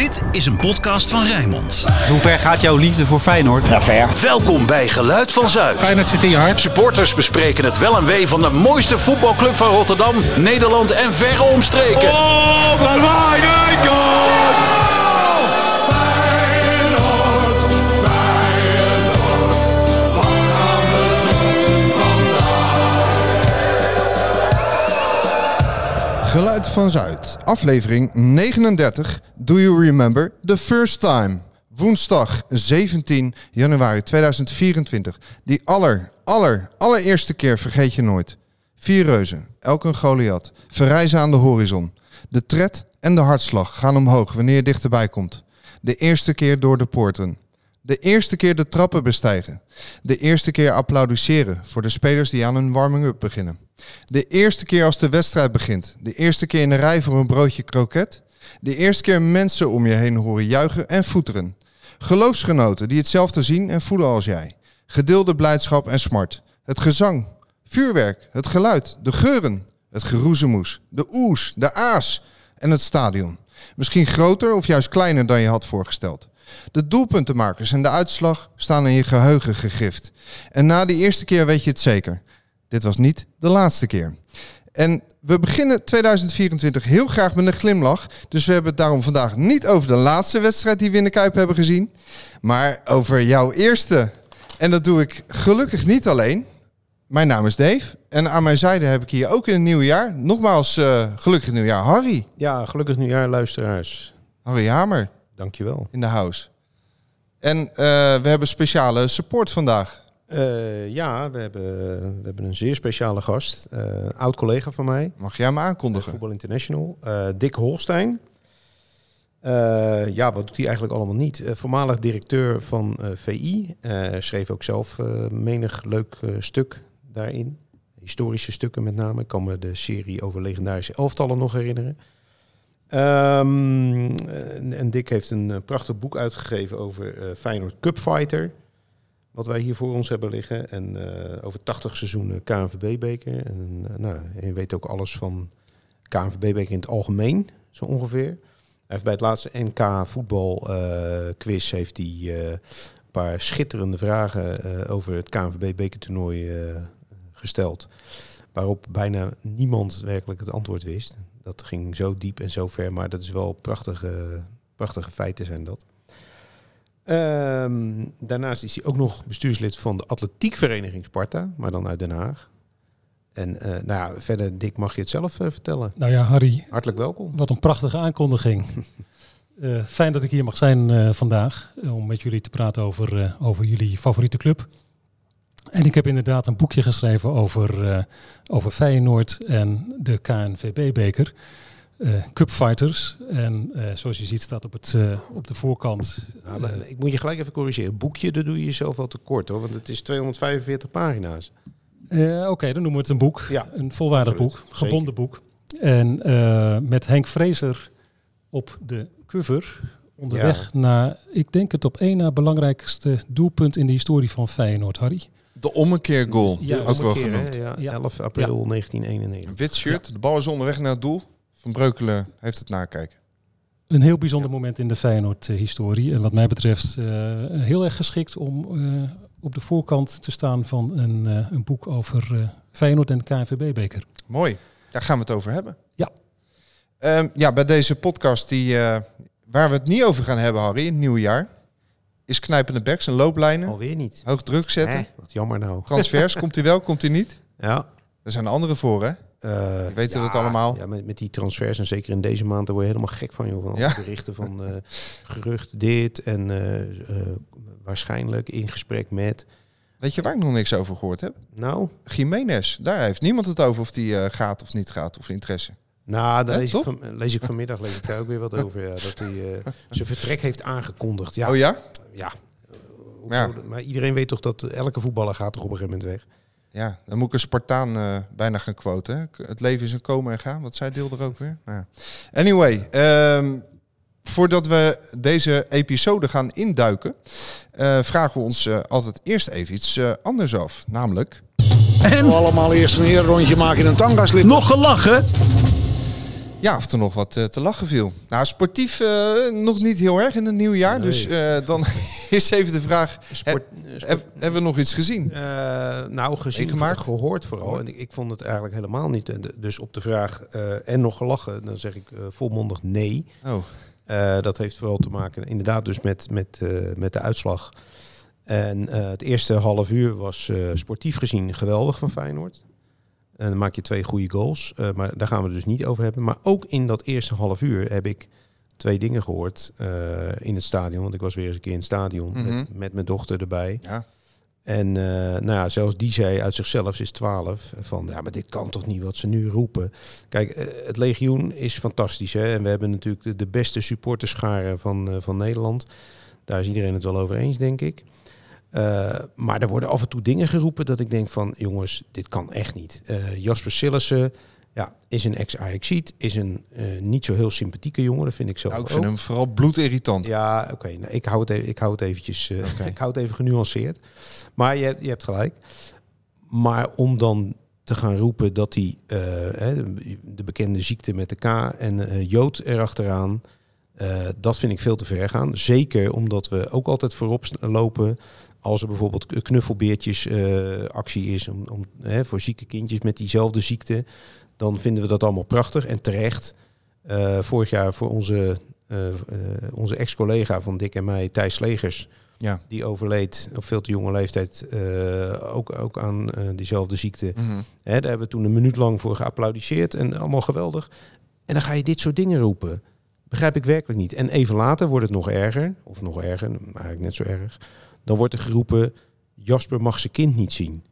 Dit is een podcast van Rijnmond. Hoe ver gaat jouw liefde voor Feyenoord? Ja, ver. Welkom bij Geluid van Zuid. Feyenoord zit in je hart. Supporters bespreken het wel en wee van de mooiste voetbalclub van Rotterdam, Nederland en verre omstreken. Oh, van Wijnaldum! Geluid van Zuid, aflevering 39. Do you remember the first time? Woensdag 17 januari 2024. Die aller, aller, allereerste keer vergeet je nooit. Vier reuzen, elk een Goliath, verrijzen aan de horizon. De tred en de hartslag gaan omhoog wanneer je dichterbij komt. De eerste keer door de poorten. De eerste keer de trappen bestijgen. De eerste keer applaudisseren voor de spelers die aan hun warming-up beginnen. De eerste keer als de wedstrijd begint. De eerste keer in de rij voor een broodje kroket. De eerste keer mensen om je heen horen juichen en voeteren. Geloofsgenoten die hetzelfde zien en voelen als jij. Gedeelde blijdschap en smart. Het gezang, vuurwerk, het geluid, de geuren. Het geroezemoes, de oes, de aas en het stadion. Misschien groter of juist kleiner dan je had voorgesteld. De doelpuntenmakers en de uitslag staan in je geheugen gegrift. En na die eerste keer weet je het zeker. Dit was niet de laatste keer. En we beginnen 2024 heel graag met een glimlach. Dus we hebben het daarom vandaag niet over de laatste wedstrijd die we in de Kuip hebben gezien. Maar over jouw eerste. En dat doe ik gelukkig niet alleen. Mijn naam is Dave. En aan mijn zijde heb ik hier ook in het nieuwe jaar. Nogmaals, uh, gelukkig nieuwjaar Harry. Ja, gelukkig nieuwjaar luisteraars. Harry Hamer. Dankjewel. In de house. En uh, we hebben speciale support vandaag. Uh, ja, we hebben, we hebben een zeer speciale gast. Uh, oud collega van mij. Mag jij hem aankondigen? Voetbal International. Dick Holstein. ja, wat doet hij eigenlijk allemaal niet? voormalig directeur van VI. schreef ook zelf menig leuk stuk daarin. Historische stukken met name. Ik kan me de serie over legendarische elftallen nog herinneren. Um, en Dick heeft een prachtig boek uitgegeven over uh, Feyenoord Cup Fighter. Wat wij hier voor ons hebben liggen. En over 80 seizoenen KNVB-beker. En nou, je weet ook alles van KNVB-beker in het algemeen, zo ongeveer. Hij heeft bij het laatste NK voetbal quiz heeft hij een paar schitterende vragen over het KNVB-bekertoernooi gesteld. Waarop bijna niemand werkelijk het antwoord wist dat ging zo diep en zo ver, maar dat is wel prachtige, prachtige feiten zijn dat. Um, daarnaast is hij ook nog bestuurslid van de atletiekvereniging Sparta, maar dan uit Den Haag. En uh, nou ja, verder, Dick, mag je het zelf uh, vertellen? Nou ja, Harry. Hartelijk welkom. Wat een prachtige aankondiging. uh, fijn dat ik hier mag zijn vandaag om met jullie te praten over, over jullie favoriete club. En ik heb inderdaad een boekje geschreven over, uh, over Feyenoord en de KNVB-beker. Uh, Cupfighters. En uh, zoals je ziet staat op, het, op de voorkant... Nou, ik moet je gelijk even corrigeren. Boekje, dat doe je jezelf wel tekort hoor. Want het is 245 pagina's. Oké, okay, dan noemen we het een boek. Ja, een volwaardig boek. Gebonden boek. En met Henk Vrezer op de cover onderweg ja. naar, ik denk het op één na belangrijkste doelpunt in de historie van Feyenoord, Harry. De ommekeergoal. Ja, ook ommekeer, wel genoemd. Ja, ja, 11 april ja. 1991. Wit shirt, de bal is onderweg naar het doel. Van Breukelen heeft het nakijken. Een heel bijzonder moment in de Feyenoord-historie. En wat mij betreft uh, heel erg geschikt om uh, op de voorkant te staan van een, uh, een boek over Feyenoord en de KNVB-beker. Mooi, daar gaan we het over hebben. Ja. Um, ja, bij deze podcast die, waar we het niet over gaan hebben, Harry, in het nieuwe jaar is knijpende backs en looplijnen. Alweer niet. Hoog druk zetten. Wat jammer nou. Transfers, komt hij wel, komt hij niet? Ja. Er zijn andere voor, hè? Uh, weten ja, het allemaal. Ja, met, met die transfers en zeker in deze maand, daar word je helemaal gek van, joh. Van Ja. berichten van uh, gerucht dit en uh, waarschijnlijk in gesprek met. Weet je waar ik nog niks over gehoord heb? Nou, Jiménez. Daar heeft niemand het over of die eh, gaat of niet gaat of interesse. nou daar lees, ik van, lees ik vanmiddag lees ik daar ook weer wat over. Ja, dat hij eh, zijn vertrek heeft aangekondigd. Ja, Oh ja? Ja. Dat- Maar iedereen weet toch dat elke voetballer gaat toch op een gegeven moment weg. Ja, dan moet ik een Spartaan eh, bijna gaan quoten. Het leven is een komen en gaan. Wat zij deelde er ook weer. Nou ja. Anyway, ehm, voordat we deze episode gaan induiken, eh, vragen we ons eh, altijd eerst even iets eh, anders af. Namelijk, En allemaal eerst een rondje maken in een tangaslip. nog gelachen? Ja, of er nog wat eh, te lachen viel. Nou, sportief eh, nog niet heel erg in het nieuwe jaar. Nee. Dus eh, dan is even de vraag, Sport, sport- heb- hebben we nog iets gezien? Nou, gezien Meegemaakt? gehoord vooral. En ik, ik vond het eigenlijk helemaal niet. Dus op de vraag en nog gelachen, dan zeg ik volmondig nee. Oh, dat heeft vooral te maken inderdaad dus met, met, met de uitslag. En het eerste half uur was sportief gezien geweldig van Feyenoord. En dan maak je twee goede goals. Eh, maar daar gaan we het dus niet over hebben. Maar ook in dat eerste half uur heb ik twee dingen gehoord eh, in het stadion. Want ik was weer eens een keer in het stadion Mhm. met, met mijn dochter erbij. ja. En eh, nou ja, zelfs die zei uit zichzelf, ze is 12, van ja, maar dit kan toch niet wat ze nu roepen. Kijk, het legioen is fantastisch. Hè? En we hebben natuurlijk de, de beste supporterscharen van, van Nederland. Daar is iedereen het wel over eens, denk ik. Eh, maar er worden af en toe dingen geroepen dat ik denk van, jongens, dit kan echt niet. Eh, Jasper Sillissen ja, is een ex-Ajaxiet, is een eh, niet zo heel sympathieke jongen, dat vind ik zelf Nou, ik ook. vind hem vooral bloedirritant. Ja, oké. nou, ik, hou het even, ik hou het eventjes. ik hou het even genuanceerd. Maar je, hebt- je hebt gelijk. Maar om dan te gaan roepen dat hij de bekende ziekte met de K en Jood erachteraan. eh dat vind ik veel te ver gaan. Zeker omdat we ook altijd voorop lopen. Als er bijvoorbeeld k- knuffelbeertjes eh, actie is om, om, hè, voor zieke kindjes met diezelfde ziekte. Dan vinden we dat allemaal prachtig en terecht. Eh, vorig jaar voor onze, eh, onze ex-collega van Dick en mij, Thijs Slegers. Ja. Die overleed op veel te jonge leeftijd ook, ook aan diezelfde ziekte. Mhm. Hè, daar hebben we toen een minuut lang voor geapplaudisseerd en allemaal geweldig. En dan ga je dit soort dingen roepen. Begrijp ik werkelijk niet. En even later wordt het nog erger, of nog erger, eigenlijk net zo erg. Dan wordt er geroepen, Jasper mag zijn kind niet zien.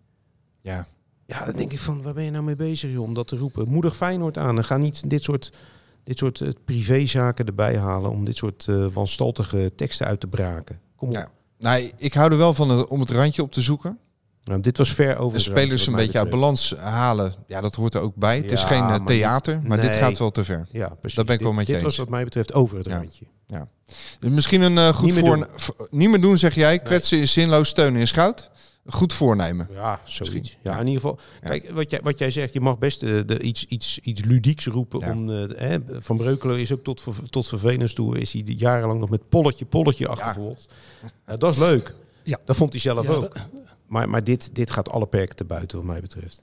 Ja. Ja, dan denk ik van, waar ben je nou mee bezig joh, om dat te roepen? Moedig Feyenoord aan en ga niet dit soort, dit soort eh, privézaken erbij halen... om dit soort eh wanstaltige teksten uit te braken. Kom op. Ja. Nou, ik hou er wel van het- om het randje op te zoeken. Nou, dit was ver over De spelers een beetje uit balans halen. Ja, dat hoort er ook bij. het is geen eh, theater, maar dit gaat wel te ver. Ja, precies. Daar ben ik wel Dit- met je Dit was eens. wat mij betreft over het Ja. randje. Dus misschien een eh, goed Niet meer voor... doen. v- Niet meer doen, zeg jij. Kwetsen is zinloos, steunen is goud. Goed voornemen. Ja, zoiets. Ja, Ja. in ieder geval. Ja. Kijk, wat jij, wat jij zegt, je mag best eh, de, iets, iets, iets ludieks roepen. Ja. Om, eh, hè, Van Breukelen is ook tot, tot vervelens toe. Is hij die jarenlang nog met polletje, polletje achtervolgd. Ja, dat is leuk. Ja. Dat vond hij zelf Ja, ook. dat- Maar, maar dit, dit gaat alle perken te buiten, wat mij betreft.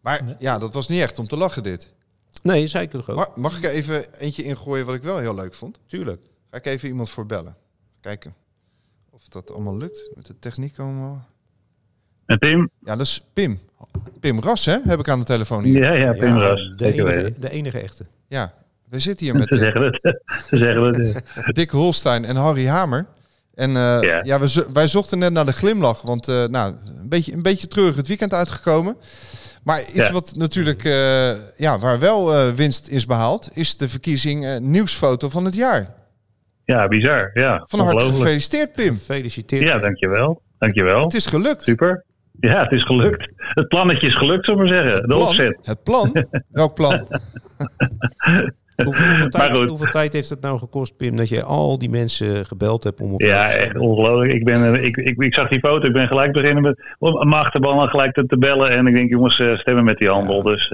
Maar Nee. ja, dat was niet echt om te lachen dit. Nee, zei ik toch ook. Mag, mag ik er even eentje ingooien wat ik wel heel leuk vond? Tuurlijk. Ga ik even iemand voor bellen. Kijken of dat allemaal lukt. Met de techniek allemaal. En Tim? Ja, dat is Pim. Pim Ras, hè? Heb ik aan de telefoon hier. Ja, ja, Pim Ras. de, enige, weten. de enige echte. Ja, we zitten hier met Ze eh, zeggen het. Ze zeggen het. Dick Holstein en Harry Hamer. En eh, ja. Ja. we wij zochten net naar de glimlach. Want eh, nou, een beetje, een beetje treurig het weekend uitgekomen. Maar iets Ja. wat natuurlijk, eh, ja, waar wel eh, winst is behaald, is de verkiezing eh, nieuwsfoto van het jaar. Ja, bizar. Ja, Van harte gefeliciteerd, Pim. Gefeliciteerd. Ja, dankjewel. Dankjewel. Het is gelukt. Super. Ja, het is gelukt. Het plannetje is gelukt, zullen we maar zeggen. De Plan, opzet. het plan. Welk plan? Hoeveel, hoeveel, tijd, hoeveel tijd heeft het nou gekost, Pim, dat je al die mensen gebeld hebt om op Ja, te echt ongelooflijk. Ik, ben, eh, ik, ik, ik zag die foto. Ik ben gelijk beginnen met om mijn achterban gelijk te, te bellen. En ik denk, jongens, eh, stemmen met die handel. Dus,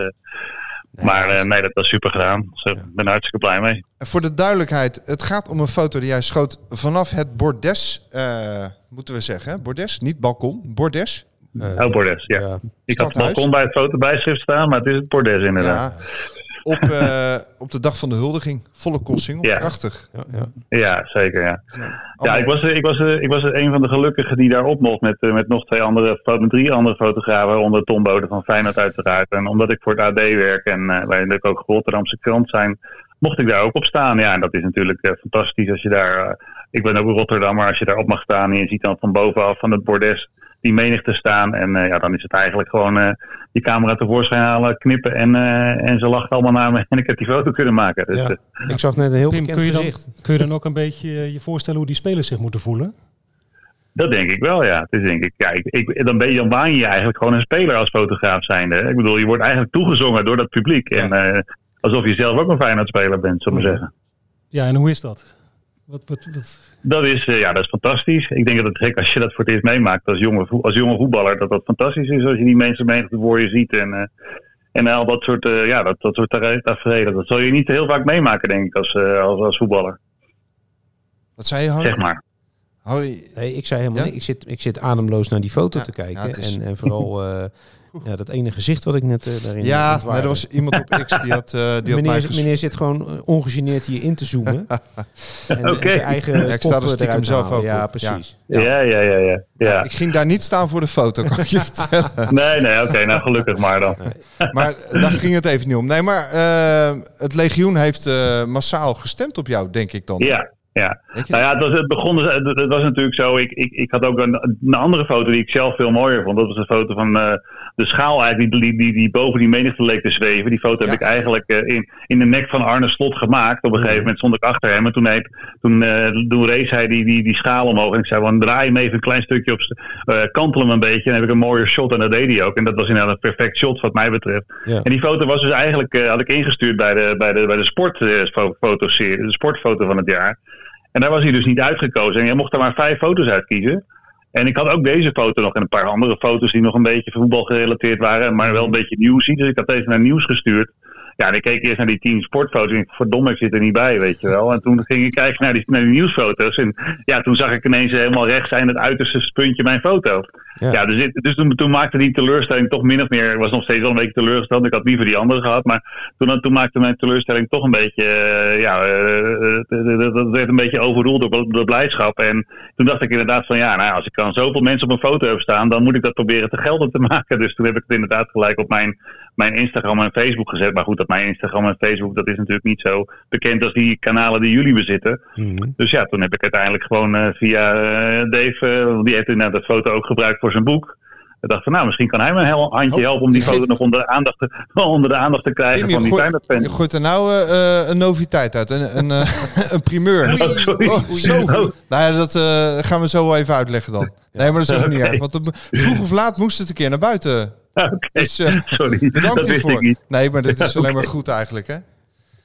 eh, maar eh, nee, dat was super gedaan. Dus, ik ben hartstikke blij mee. Voor de duidelijkheid, het gaat om een foto die jij schoot vanaf het bordes, eh, moeten we zeggen. Bordes, niet balkon, bordes. Eh, Oh, Bordes, ja. Ik had het balkon bij het fotobijschrift staan, maar het is het Bordes inderdaad. Ja, op, eh, op de dag van de huldiging. Volle kosting. Ja. Prachtig. Ja, ja. Ja, zeker, ja. Ja, ik was, ik, was, ik was een van de gelukkigen die daarop mocht met, eh, met nog twee andere, met drie andere fotografen, waaronder Tom Bode van Feyenoord uiteraard. En omdat ik voor het AD werk en eh, wij natuurlijk ook Rotterdamse krant zijn, mocht ik daar ook op staan. Ja, en dat is natuurlijk fantastisch als je daar, ik ben ook Rotterdammer, als je daar op mag staan en je ziet dan van bovenaf van het bordes die menigte staan. En eh, ja, dan is het eigenlijk gewoon eh, die camera tevoorschijn halen, knippen en, eh, en ze lachen allemaal naar me en ik heb die foto kunnen maken. Dus, Ja. Ik zag net een heel Pim, bekend kun je, dan, gezicht. kun je dan ook een beetje je voorstellen hoe die spelers zich moeten voelen? Dat denk ik wel, ja. Het is denk ik, ja, ik, ik- dan, ben je, dan waan je eigenlijk gewoon een speler als fotograaf zijnde. Ik bedoel, je wordt eigenlijk toegezongen door dat publiek. En eh, alsof je zelf ook een Feyenoord-speler bent, zullen we maar zeggen. Ja, en hoe is dat? Wat, wat, wat, Dat is, eh, ja, dat is fantastisch. Ik denk dat het gek als je dat voor het eerst meemaakt als jonge, als jonge voetballer, dat dat fantastisch is als je die mensen menigte voor je ziet. En, eh, En al dat soort, uh, ja, dat, dat soort tafereelen. Dat zal je niet heel vaak meemaken, denk ik, als, uh, als, als voetballer. Wat zei je, Harry? Zeg maar. Harry, nee, ik zei helemaal ja? niet. Ik zit, ik zit ademloos naar die foto ja, te kijken. Is... En, en vooral uh, ja, dat ene gezicht wat ik net uh, daarin Ja, maar er was iemand op X die had, uh, die meneer, had meneer zit gewoon ongegeneerd hier in te zoomen. en, okay. en zijn eigen ja, ik sta er stiekem zelf ook Ja, precies. Ja, ja, ja. ja, ja, ja. ik ging daar niet staan voor de foto, kan ik je vertellen. nee, nee, oké. Okay, nou, gelukkig maar dan. maar daar ging het even niet om. Nee, maar uh, het legioen heeft uh, massaal gestemd op jou, denk ik dan. Ja, ja. Nou ja, het, was, het begon, het, het was natuurlijk zo. Ik, ik, ik had ook een, een, andere foto die ik zelf veel mooier vond. Dat was een foto van uh, de schaal eigenlijk die, die, die, die boven die menigte leek te zweven. Die foto ja. heb ik eigenlijk uh, in, in de nek van Arne Slot gemaakt. Op een gegeven moment stond ik achter hem. En toen, hij, toen, uh, toen race hij die, die, die schaal omhoog. En ik zei, van, draai hem even een klein stukje op. kantel hem een beetje. En dan heb ik een mooier shot. En dat deed hij ook. En dat was inderdaad een perfect shot wat mij betreft. Ja. En die foto was dus eigenlijk, had ik ingestuurd bij de, bij de, bij de sportfotoserie. de sportfoto van het jaar. En daar was hij dus niet uitgekozen. En je mocht er maar vijf foto's uitkiezen. En ik had ook deze foto nog en een paar andere foto's die nog een beetje voetbal gerelateerd waren, maar wel een beetje nieuws. Dus ik had deze naar nieuws gestuurd. Ja, en ik keek eerst naar die tien sportfoto's en ik verdomme, ik zit er niet bij, weet je wel. En toen ging ik kijken naar die, naar die nieuwsfoto's. En ja, toen zag ik ineens helemaal rechts zijn het uiterste puntje mijn foto. Ja, ja dus, dus toen, toen, maakte die teleurstelling toch min of meer, ik was nog steeds wel een beetje teleurgesteld. Ik had liever die andere gehad, maar toen, toen maakte mijn teleurstelling toch een beetje, uh, ja, uh, dat werd een beetje overroeld door, door blijdschap. En toen dacht ik inderdaad van, ja, nou, als ik dan zoveel mensen op een foto heb staan, dan moet ik dat proberen te gelden te maken. Dus toen heb ik het inderdaad gelijk op mijn mijn Instagram en Facebook gezet. Maar goed, dat mijn Instagram en Facebook, dat is natuurlijk niet zo bekend als die kanalen die jullie bezitten. Mm -hmm. Dus ja, toen heb ik uiteindelijk gewoon uh, via uh, Dave, uh, die heeft inderdaad dat foto ook gebruikt voor zijn boek. Ik dacht van, nou, misschien kan hij me een handje helpen om die foto nog onder de aandacht te, onder de aandacht te krijgen van die. Je gooit er nou uh, een noviteit uit, een, een, uh, een primeur. Oh, sorry. Oh, zo. Oh. Nou ja, dat uh, gaan we zo even uitleggen dan. Nee, maar dat is ook niet erg. Want het, vroeg of laat moest het een keer naar buiten. Okay. Dus uh, Sorry, bedankt dat hiervoor. Nee, maar dat is alleen maar goed eigenlijk, hè?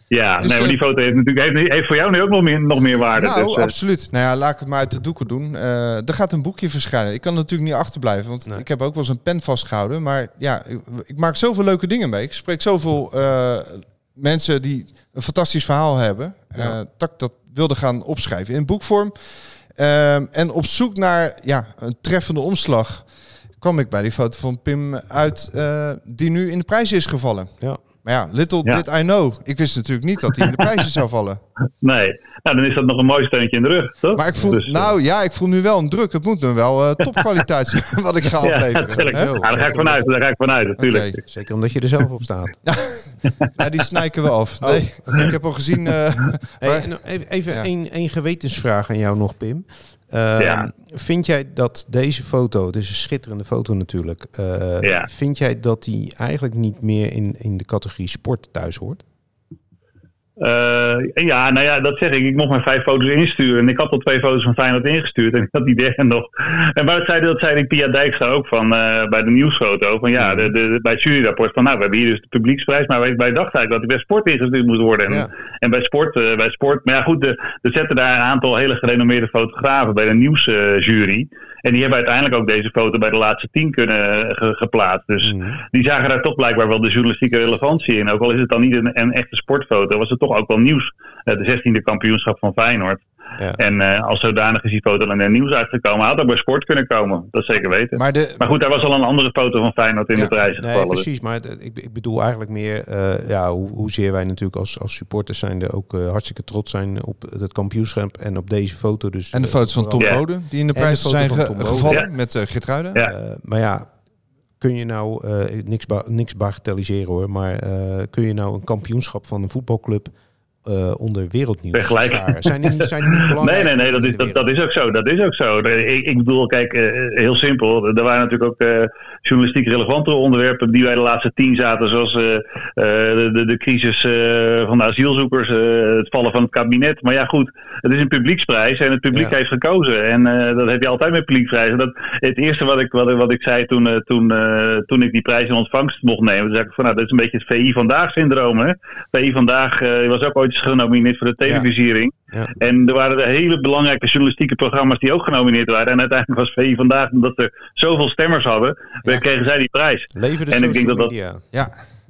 Ja, Dus, nee, maar die eh, foto heeft natuurlijk heeft, heeft voor jou nu ook nog meer, nog meer waarde. Nou, dus, uh, absoluut. Nou ja, laat ik het maar uit de doeken doen. Uh, er gaat een boekje verschijnen. Ik kan natuurlijk niet achterblijven, want Nee. ik heb ook wel eens een pen vastgehouden. Maar ja, ik, ik maak zoveel leuke dingen mee. Ik spreek zoveel uh, mensen die een fantastisch verhaal hebben. Ja. dat ik dat wilde gaan opschrijven in boekvorm. Ehm, en op zoek naar ja, een treffende omslag kwam ik bij die foto van Pim uit, uh, die nu in de prijs is gevallen. Ja. Maar ja, little Ja. did I know. Ik wist natuurlijk niet dat hij in de prijzen zou vallen. nee, nou, dan is dat nog een mooi steuntje in de rug, toch? Maar ik voel, Dus, eh, nou ja, ik voel nu wel een druk. Het moet nu wel eh, topkwaliteit zijn wat ik ga ja, afleveren. Ja, daar ga ik vanuit, daar ga ik vanuit, natuurlijk. Zeker omdat je er zelf op staat. Ja, die snijken we af. Oh. Nee, ik heb al gezien. eh, Hey, en even even Ja. één één gewetensvraag aan jou nog, Pim. Ehm, Ja. Vind jij dat deze foto, het is een schitterende foto natuurlijk, eh, Ja. vind jij dat die eigenlijk niet meer in, in de categorie sport thuis hoort? Eh, ja, nou ja, dat zeg ik. Ik mocht maar vijf foto's insturen. En ik had al twee foto's van Feyenoord ingestuurd. En ik had die derde nog. En waar dat zei, dat zei die Pia Dijkstra ook van eh, bij de nieuwsfoto. Van ja, de, bij het juryrapport. Van nou, we hebben hier dus de publieksprijs. Maar wij, wij dachten eigenlijk dat die bij sport ingestuurd moest worden. En, Ja. en bij, sport, eh, bij sport. Maar ja, goed, er zetten daar een aantal hele gerenommeerde fotografen bij de nieuwsjury. En die hebben uiteindelijk ook deze foto bij de laatste tien kunnen eh, ge- geplaatst. Dus Mhm. die zagen daar toch blijkbaar wel de journalistieke relevantie in. Ook al is het dan niet een, een echte sportfoto, was het toch ook wel nieuws. Eh, de 16e kampioenschap van Feyenoord. Ja. En eh, als zodanig is die foto dan in het nieuws uitgekomen. Hij had ook bij sport kunnen komen, dat zeker weten. Maar, maar de, goed, daar was al een andere foto van Feyenoord in Ja, de prijzen Nee, gevallen. precies. Maar het- ik, ik bedoel eigenlijk meer eh, ja, hoe, hoezeer wij natuurlijk als, als supporters zijn er ook eh, hartstikke trots zijn op het kampioenschap en op deze foto. Dus, en de foto's van Tom Ja. Bode, die in de de prijzen foto zijn ge- Bode. gevallen Ja. met uh. Eh, maar ja, kun je nou, eh, niks, ba niks bagatelliseren hoor, maar eh, kun je nou een kampioenschap van een voetbalclub eh, onder wereldnieuws Vergelijken. Zijn die zijn die niet belangrijk? Nee, nee, nee, dat is, dat, dat is ook zo. Dat is ook zo. Ik, ik bedoel, kijk, eh, heel simpel. Er waren natuurlijk ook eh, journalistiek relevantere onderwerpen die bij de laatste tien zaten, zoals de, de, de crisis van de asielzoekers, het vallen van het kabinet. Maar ja, goed, het is een publieksprijs en het publiek Ja. heeft gekozen. En dat heb je altijd met publieksprijzen. Dat, het eerste wat ik, wat, wat ik zei toen, toen, toen ik die prijs in ontvangst mocht nemen, toen zei ik van, nou, dat is een beetje het VI Vandaag syndroom. Hè? VI Vandaag was ook ooit eens genomineerd voor de televisiering. Ja. En er waren er hele belangrijke journalistieke programma's die ook genomineerd waren. En uiteindelijk was VI vandaag, omdat ze zoveel stemmers hadden, Ja. kregen zij die prijs. Leven de En ik denk dat dat- media. Ja.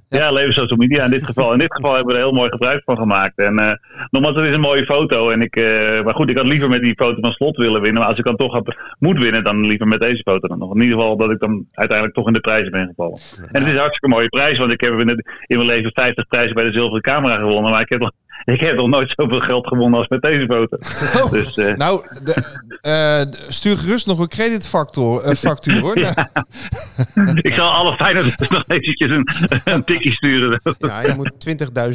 Ja, leven social media in dit geval. In dit geval hebben we er heel mooi gebruik van gemaakt. En uh, nogmaals, het is een mooie foto. En ik, uh, maar goed, ik had liever met die foto van Slot willen winnen. Maar als ik dan toch had, moet winnen, dan liever met deze foto dan nog. In ieder geval dat ik dan uiteindelijk toch in de prijzen ben gevallen. En het is een hartstikke mooie prijs, want ik heb in, het, in mijn leven 50 prijzen bij de zilveren camera gewonnen. Maar ik heb ik heb nog nooit zoveel geld gewonnen als met deze foto. Oh, dus, uh... Nou, de, uh, stuur gerust nog een creditfactuur uh, factuur, hoor. ja. ik zal alle fijne nog eventjes een, een tikje sturen. ja, je moet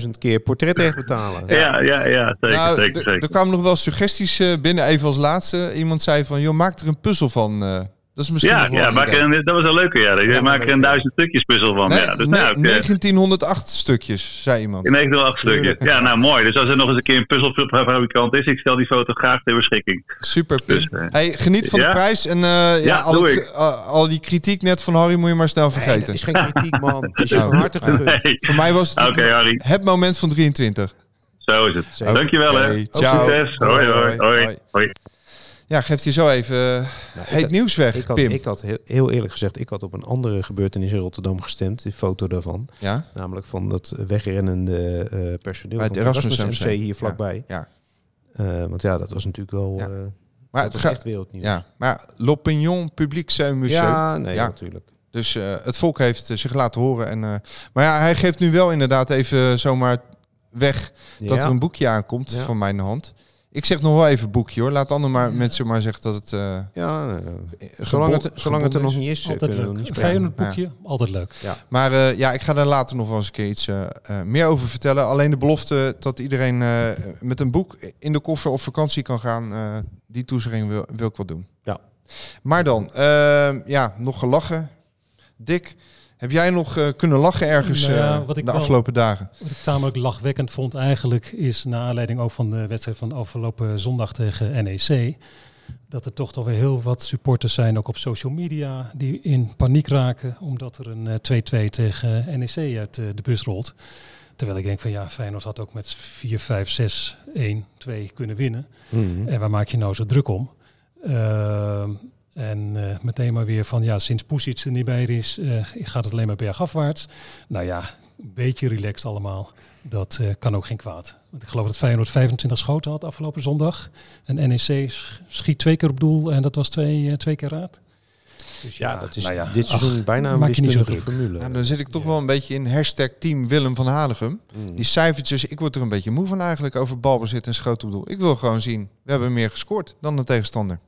20.000 keer portretrecht betalen. Ja, ja, ja, zeker, nou, zeker, zeker. Er kwamen nog wel suggesties binnen, even als laatste. Iemand zei van, joh, maak er een puzzel van... Dat is misschien ja, ja maak een, dat was een leuke. Ja. Ik ja, maak er een duizend stukjes puzzel van. Nee, ja, dus, nee, nou, 1908 stukjes, zei iemand. 1908 stukjes. Ja, nou mooi. Dus als er nog eens een keer een puzzelfabrikant is, ik stel die foto graag ter beschikking. Super. Dus, uh, hey, geniet van de prijs. En uh, ja, al, het, uh, al, die kritiek net van Harry moet je maar snel vergeten. Nee, dat is geen kritiek, man. Het is van harte gegund. Voor mij was het okay, Harry. het moment van 23. Zo is het. Zeker. Dankjewel, okay, hè. Ciao. Hoi. hoi. hoi. Ja, geeft hij zo even nou, heet had, nieuws weg, ik had, Pim. Ik had heel, heel, eerlijk gezegd, ik had op een andere gebeurtenis in Rotterdam gestemd. Die foto daarvan. Ja? Namelijk van dat wegrennende uh, personeel Bij het van Erasmus, Erasmus MC hier vlakbij. Ja. ja. Uh, want ja, dat was natuurlijk wel... Ja. Uh, maar het gaat echt wereldnieuws. Ja, maar l'opinion un monsieur. Ja, nee, natuurlijk. Dus het volk heeft zich laten horen. En, maar ja, hij geeft nu wel inderdaad even zomaar weg dat er een boekje aankomt van mijn hand. Ik zeg nog wel even boekje hoor. Laat anderen maar, mensen maar zeggen dat het... Uh, ja, uh, zolang, het, zolang het er nog niet is. Altijd leuk. Een Feyenoord boekje, ja. altijd leuk. Ja. Maar uh, ja, ik ga daar later nog wel eens een keer iets meer over vertellen. Alleen de belofte dat iedereen met een boek in de koffer op vakantie kan gaan. die toezegging wil, wil ik wel doen. Ja. Maar dan, ja, nog gelachen. Dick, heb jij nog uh, kunnen lachen ergens nou ja, wat ik de wel, afgelopen dagen? Wat ik tamelijk lachwekkend vond eigenlijk is, naar aanleiding ook van de wedstrijd van afgelopen zondag tegen NEC, dat er toch toch weer heel wat supporters zijn, ook op social media, die in paniek raken omdat er een 2-2 tegen NEC uit de bus rolt. Terwijl ik denk van ja, Feyenoord had ook met 4, 5, 6, 1, 2 kunnen winnen. Mm -hmm. En waar maak je nou zo druk om? Uh, en uh, meteen maar weer van, ja, sinds Poesic er niet bij is, uh, gaat het alleen maar bergafwaarts. Nou ja, een beetje relaxed allemaal. Dat uh, kan ook geen kwaad. Want ik geloof dat Feyenoord 25 schoten had afgelopen zondag. En NEC schiet twee keer op doel en dat was twee, twee keer raad. Dus ja, ja, dat is nou ja, dit seizoen ach, bijna een wiskundige formule. Nou, dan zit ik toch ja. wel een beetje in hashtag team Willem van Hanegem. Mm. Die cijfertjes, ik word er een beetje moe van eigenlijk over balbezit en schoot op doel. Ik wil gewoon zien, we hebben meer gescoord dan de tegenstander.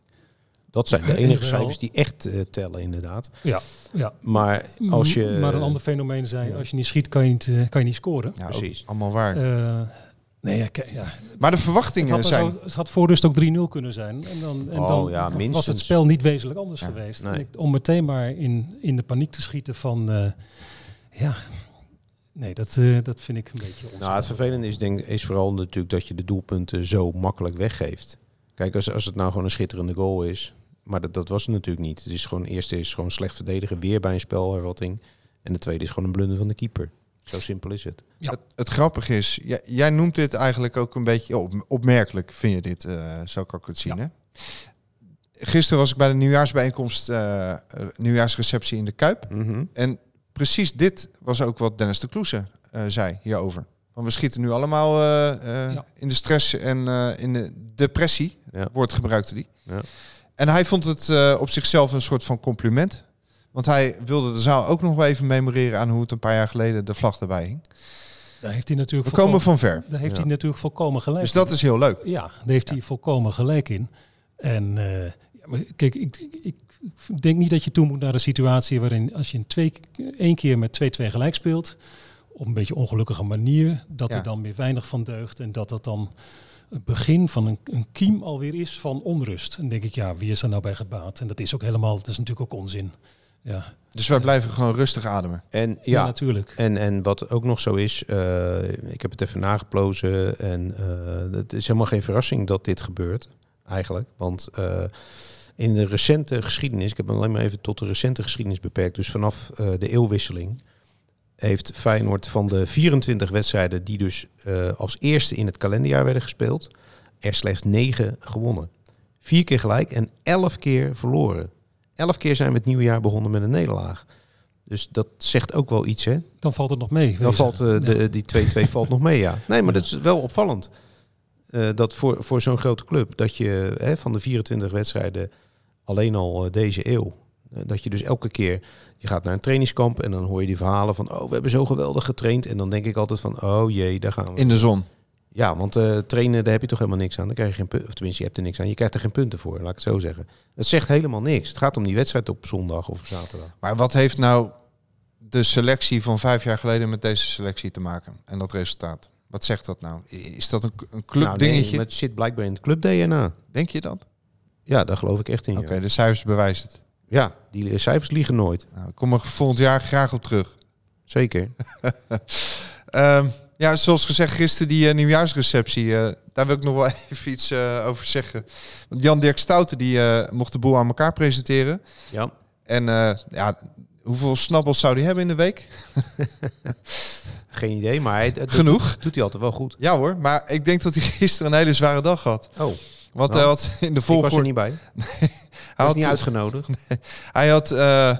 Dat zijn de enige cijfers die echt uh, tellen, inderdaad. Ja, ja. Maar als je. Maar een ander fenomeen zijn, als je niet schiet, kan je niet, uh, kan je niet scoren. Ja, precies. Allemaal waar. Uh, nee, ja, ja. Maar de verwachtingen het had, zijn. Het had voor rust ook 3-0 kunnen zijn. En dan, en oh, dan ja, was het spel niet wezenlijk anders ja, geweest. Nee. Ik, om meteen maar in, in de paniek te schieten van. ja. Nee, dat, uh, dat vind ik een beetje onzin. Nou, het vervelende is, denk, is vooral natuurlijk dat je de doelpunten zo makkelijk weggeeft. Kijk, als, als het nou gewoon een schitterende goal is, maar dat, dat was het natuurlijk niet. Het is gewoon, eerste is gewoon slecht verdedigen, weer bij een spelhervatting. En de tweede is gewoon een blunder van de keeper. Zo simpel is het. Ja. Het, het grappige is, jij, jij, noemt dit eigenlijk ook een beetje op, opmerkelijk, vind je dit, uh, zo kan ik het zien. Ja. Hè? Gisteren was ik bij de nieuwjaarsbijeenkomst, uh, nieuwjaarsreceptie in de Kuip. Mm -hmm. En precies dit was ook wat Dennis de Kloese uh, zei hierover. Want we schieten nu allemaal ja. in de stress en in de depressie, ja. woord gebruikte die. En hij vond het uh, op zichzelf een soort van compliment. Want hij wilde de zaal ook nog wel even memoreren aan hoe het een paar jaar geleden de vlag erbij hing. Daar heeft hij natuurlijk We komen van ver. Daar heeft ja. hij natuurlijk volkomen gelijk Dus dat in. is heel leuk. Ja, daar heeft ja. hij volkomen gelijk in. En uh, ja, maar kijk, ik, ik, ik denk niet dat je toe moet naar een situatie waarin als je een twee, één keer met 2-2 gelijk speelt, op een beetje ongelukkige manier, dat er dan weer weinig van deugt en dat dat dan het begin van een, een kiem alweer is van onrust. En denk ik, ja, wie is daar nou bij gebaat? En dat is ook helemaal, dat is natuurlijk ook onzin. Ja. Dus wij blijven gewoon rustig ademen. En ja, ja natuurlijk. En, en wat ook nog zo is, uh, ik heb het even nageplozen en uh, het is helemaal geen verrassing dat dit gebeurt, eigenlijk. Want uh, in de recente geschiedenis, ik heb me alleen maar even tot de recente geschiedenis beperkt, dus vanaf de eeuwwisseling, heeft Feyenoord van de 24 wedstrijden die dus uh, als eerste in het kalenderjaar werden gespeeld, er slechts 9 gewonnen. Vier keer gelijk en 11 keer verloren. 11 keer zijn we het nieuwe jaar begonnen met een nederlaag. Dus dat zegt ook wel iets, hè? Dan valt het nog mee. Dan valt eh, de, Ja. die 2-2 valt nog mee, ja. Nee, maar dat is wel opvallend. Eh, dat voor, voor zo'n grote club, dat je hè, van de 24 wedstrijden alleen al eh, deze eeuw, eh, dat je dus elke keer, je gaat naar een trainingskamp en dan hoor je die verhalen van, oh, we hebben zo geweldig getraind. En dan denk ik altijd van, oh jee, daar gaan we. In de zon. Ja, want eh, trainen, daar heb je toch helemaal niks aan. Dan krijg je geen of tenminste, je hebt er niks aan. Je krijgt er geen punten voor, laat ik het zo zeggen. Het zegt helemaal niks. Het gaat om die wedstrijd op zondag of op zaterdag. Maar wat heeft nou de selectie van vijf jaar geleden met deze selectie te maken? En dat resultaat? Wat zegt dat nou? Is dat een, een Nou, clubdingetje? nee, maar het zit blijkbaar in het club DNA. Denk je dat? Ja, daar geloof ik echt in. ja. Oké, de cijfers bewijzen het. Ja, die cijfers liegen nooit. Nou, ik kom er volgend jaar graag op terug. Zeker. Ehm, ja, zoals gezegd, gisteren die eh, nieuwjaarsreceptie. eh, daar wil ik nog wel even iets eh, over zeggen. Want Jan-Dirk Stouten die, mocht de boel aan elkaar presenteren. Ja. En ja, hoeveel snabbels zou hij hebben in de week? Geen idee, maar Genoeg. doet hij altijd wel goed. Ja hoor, maar ik denk dat hij gisteren een hele zware dag had. Oh, Want Nou, hij had in de ik was er volgorde... niet bij. Hij was had, niet uitgenodigd. hij had eh,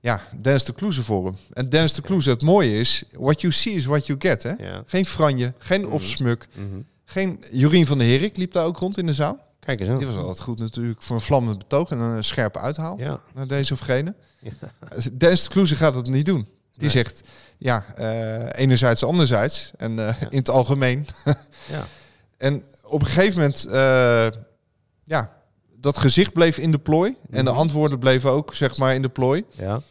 ja, Dennis de Kloeze voor hem. En Dennis de Kloeze, het mooie is, what you see is what you get. Hè? Geen franje, geen Mhm. opsmuk, Mhm. geen Jorien van der Herik liep daar ook rond in de zaal. Kijk eens aan. Die was altijd goed natuurlijk voor een vlammend betoog en een scherpe uithaal Ja. naar deze of gene. Ja. Dennis de Kloeze gaat het niet doen. Die Nee. zegt, ja, eh, enerzijds, anderzijds. En eh, in het algemeen. Ja. En op een gegeven moment, ja, dat gezicht bleef in de plooi. En de Mhm. antwoorden bleven ook, zeg maar, in de plooi. Ja.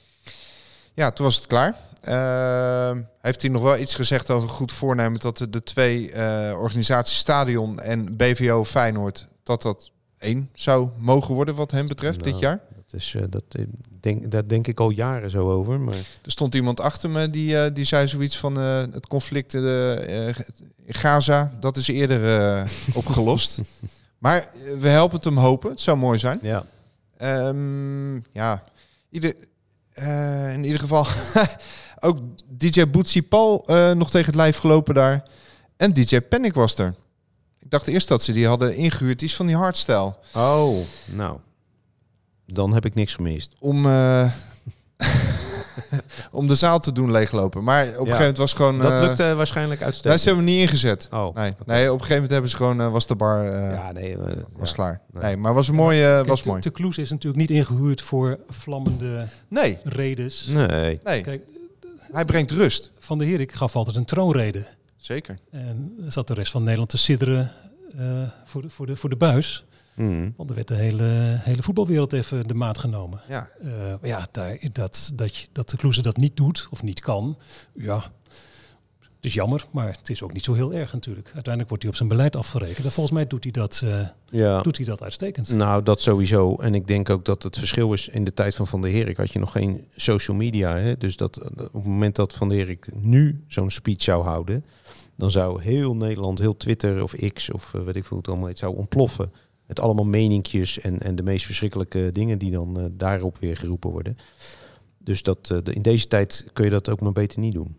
Ja, toen was het klaar. Eh, heeft hij nog wel iets gezegd over goed voornemen dat de, de twee eh, organisaties Stadion en BVO Feyenoord, dat dat één zou mogen worden wat hem betreft Nou, dit jaar? Dat is, eh, dat, eh, denk, daar denk ik al jaren zo over. Maar Er stond iemand achter me die, die zei zoiets van het conflict in Gaza, dat is eerder opgelost. Maar eh, we helpen het hem hopen, het zou mooi zijn. ja. Ehm, ja, ieder, eh, in ieder geval ook DJ Bootsy Paul eh, nog tegen het lijf gelopen daar. En DJ Panic was er. Ik dacht eerst dat ze die hadden ingehuurd. Die is van die hardstyle. Oh, nou. Dan heb ik niks gemist. Om, om de zaal te doen leeglopen. Maar op een gegeven moment was gewoon... Dat eh, lukte waarschijnlijk Nee, uitstekend. ze hebben hem niet ingezet. Oh, nee. nee, op een gegeven moment hebben ze gewoon... eh, was de bar... eh, Ja, nee. was ja. klaar. Nee. Nee, maar was een mooie... Kijk, was de, mooi. de Kloes is natuurlijk niet ingehuurd voor vlammende Nee, redes. Nee. nee. Kijk, Hij brengt rust. Van der Herik gaf altijd een troonrede. Zeker. En zat de rest van Nederland te sidderen eh, voor, de, voor, de, voor de buis. Mhm. Want er werd de hele, hele voetbalwereld even de maat genomen. Ja. Eh, ja, daar, dat, dat, dat de Kloeze dat niet doet of niet kan, ja, het is jammer, maar het is ook niet zo heel erg natuurlijk. Uiteindelijk wordt hij op zijn beleid afgerekend. En volgens mij doet hij dat, eh, Ja. doet hij dat uitstekend. Nou, dat sowieso. En ik denk ook dat het verschil is in de tijd van Van der Herik had je nog geen social media. Hè? Dus dat eh, op het moment dat Van der Herik nu zo'n speech zou houden, dan zou heel Nederland, heel Twitter of X of weet ik veel hoe het allemaal heet, zou ontploffen. Met allemaal meninkjes en, en de meest verschrikkelijke dingen die dan eh, daarop weer geroepen worden. Dus dat, eh, de- in deze tijd kun je dat ook maar beter niet doen.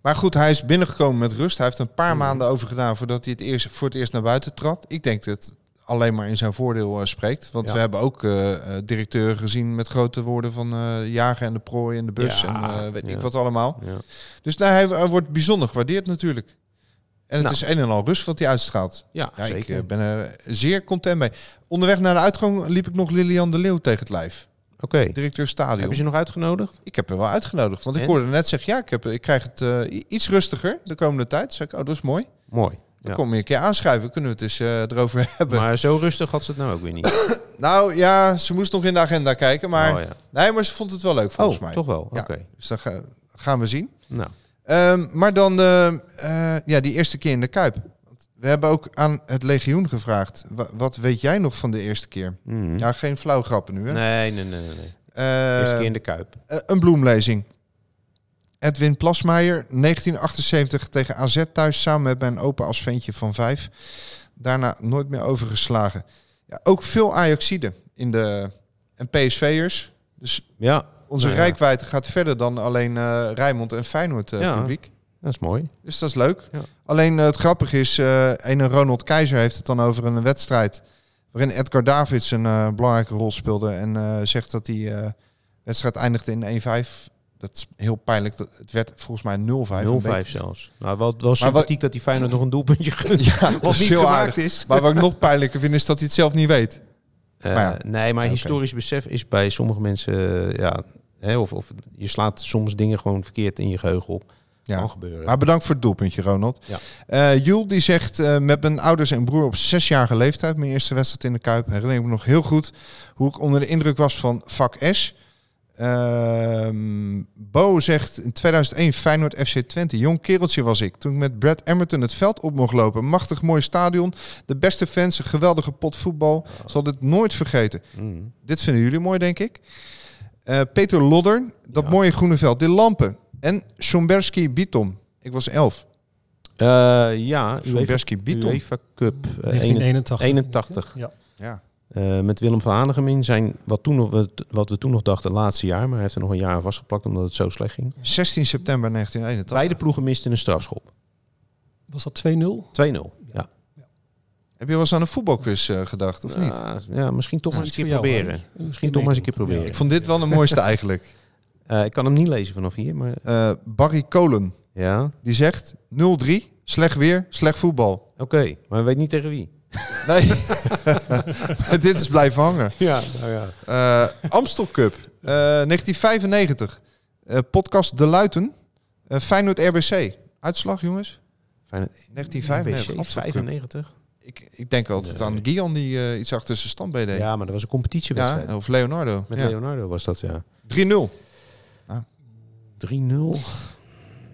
Maar goed, hij is binnengekomen met rust. Hij heeft een paar Mhm. maanden over gedaan voordat hij het eerst, voor het eerst naar buiten trad. Ik denk dat het alleen maar in zijn voordeel eh, spreekt. Want Ja. we hebben ook eh, directeuren gezien met grote woorden van eh, jagen en de prooi en de bus Ja, en weet ik wat allemaal. Dus nou, hij, hij wordt bijzonder gewaardeerd natuurlijk. En het Nou. is een en al rust wat hij uitstraalt. Ja, Ja, ik zeker. eh, ben er zeer content mee. Onderweg naar de uitgang liep ik nog Lilian de Leeuw tegen het lijf. Oké. Directeur stadion. Hebben ze nog uitgenodigd? Ik heb er wel uitgenodigd. Want ik hoorde net zeggen, ja, ik, heb, ik krijg het eh, iets rustiger de komende tijd. Zeg ik, oh, dat is mooi. Mooi. Dan Ja. kom je een keer aanschrijven, kunnen we het eens eh, erover hebben. Maar zo rustig had ze het nou ook weer niet. nou ja, ze moest nog in de agenda kijken, maar... Oh, ja. Nee, maar ze vond het wel leuk volgens oh mij. toch wel? Oké. Dus dat ga- gaan we zien. Nou, Ehm, maar dan eh, eh, ja, die eerste keer in de Kuip. We hebben ook aan het legioen gevraagd. wa- wat weet jij nog van de eerste keer? mhm. Ja, geen flauw grappen nu, hè? Nee, nee, nee, nee. nee. Eh, Eerste keer in de Kuip. eh, een bloemlezing. Edwin Plasmeijer, 1978 tegen AZ thuis samen met mijn opa als ventje van vijf. Daarna nooit meer overgeslagen. Ja, ook veel Ajaxiden in de en PSV'ers. Dus Ja, onze Nou ja. rijkwijde gaat verder dan alleen eh Rijnmond en Feyenoord eh, Ja. publiek. dat is mooi. Dus dat is leuk. Ja. Alleen eh, het grappige is, een Ronald Keizer heeft het dan over een wedstrijd waarin Edgar Davids een belangrijke rol speelde en zegt dat hij eh, wedstrijd eindigde in 1-5. Dat is heel pijnlijk. Dat- Het werd volgens mij 0-5. 0-5 zelfs. Nou, wel, wel sympathiek dat die Feyenoord nog een doelpuntje gunt. Ja, wat niet heel gemaakt aardig. is. Maar wat ik nog pijnlijker vind, is dat hij het zelf niet weet. Eh, Maar ja. Nee, maar historisch besef is bij sommige mensen... eh, ja, hè, of, of je slaat soms dingen gewoon verkeerd in je geheugen op. Ja. Kan gebeuren. Maar bedankt voor het doelpuntje, Ronald. Ja. Eh, die zegt, met mijn ouders en broer op zesjarige leeftijd, mijn eerste wedstrijd in de Kuip, herinner ik me nog heel goed hoe ik onder de indruk was van vak S. Ehm, Bo zegt in 2001 Feyenoord FC Twente. Jong kereltje was ik. Toen ik met Brad Emerton het veld op mocht lopen. Machtig mooi stadion. De beste fans. Een geweldige pot voetbal. Zal dit nooit vergeten. Mm. Dit vinden jullie mooi, denk ik. Eh, Peter Lodder. Dat Ja. mooie groene veld. De lampen. En Schomberski Bitom. Ik was elf. Eh, ja, Schomberski Bitom. UEFA Cup. eh, 1981. 81. Ja. Ja. Eh, met Willem van Hanegem in zijn, wat, toen nog, wat- we toen nog dachten, laatste jaar. Maar hij heeft er nog een jaar vastgeplakt omdat het zo slecht ging. 16 september 1981. Beide ploegen misten een strafschop. 2-0. Was dat 2-0? Ja. Heb je wel eens aan een voetbalquiz eh, gedacht, of niet? Ja, misschien toch maar eens een keer jou, proberen. Misschien toch maar eens een keer Ja. proberen. Ik vond dit wel de mooiste eigenlijk. Eh, ik kan hem niet lezen vanaf hier, maar Eh, Barry Kolen. ja. Die zegt 0-3, slecht weer, slecht voetbal. Oké, maar we weten niet tegen wie. Nee, dit is blijven hangen. Ja, nou ja. Eh, Amstel Cup, eh, 1995. Eh, podcast De Luiten. Eh, Feyenoord RBC. Uitslag, jongens? Feyenoord 1995. NBC, Amstel Cup. 95. Ik, ik denk altijd aan Gian die eh, iets achter zijn standbeen deed. Ja, maar dat was een competitiewedstrijd. Ja, of Leonardo. Met Ja. Leonardo was dat, ja. 3-0. 3-0.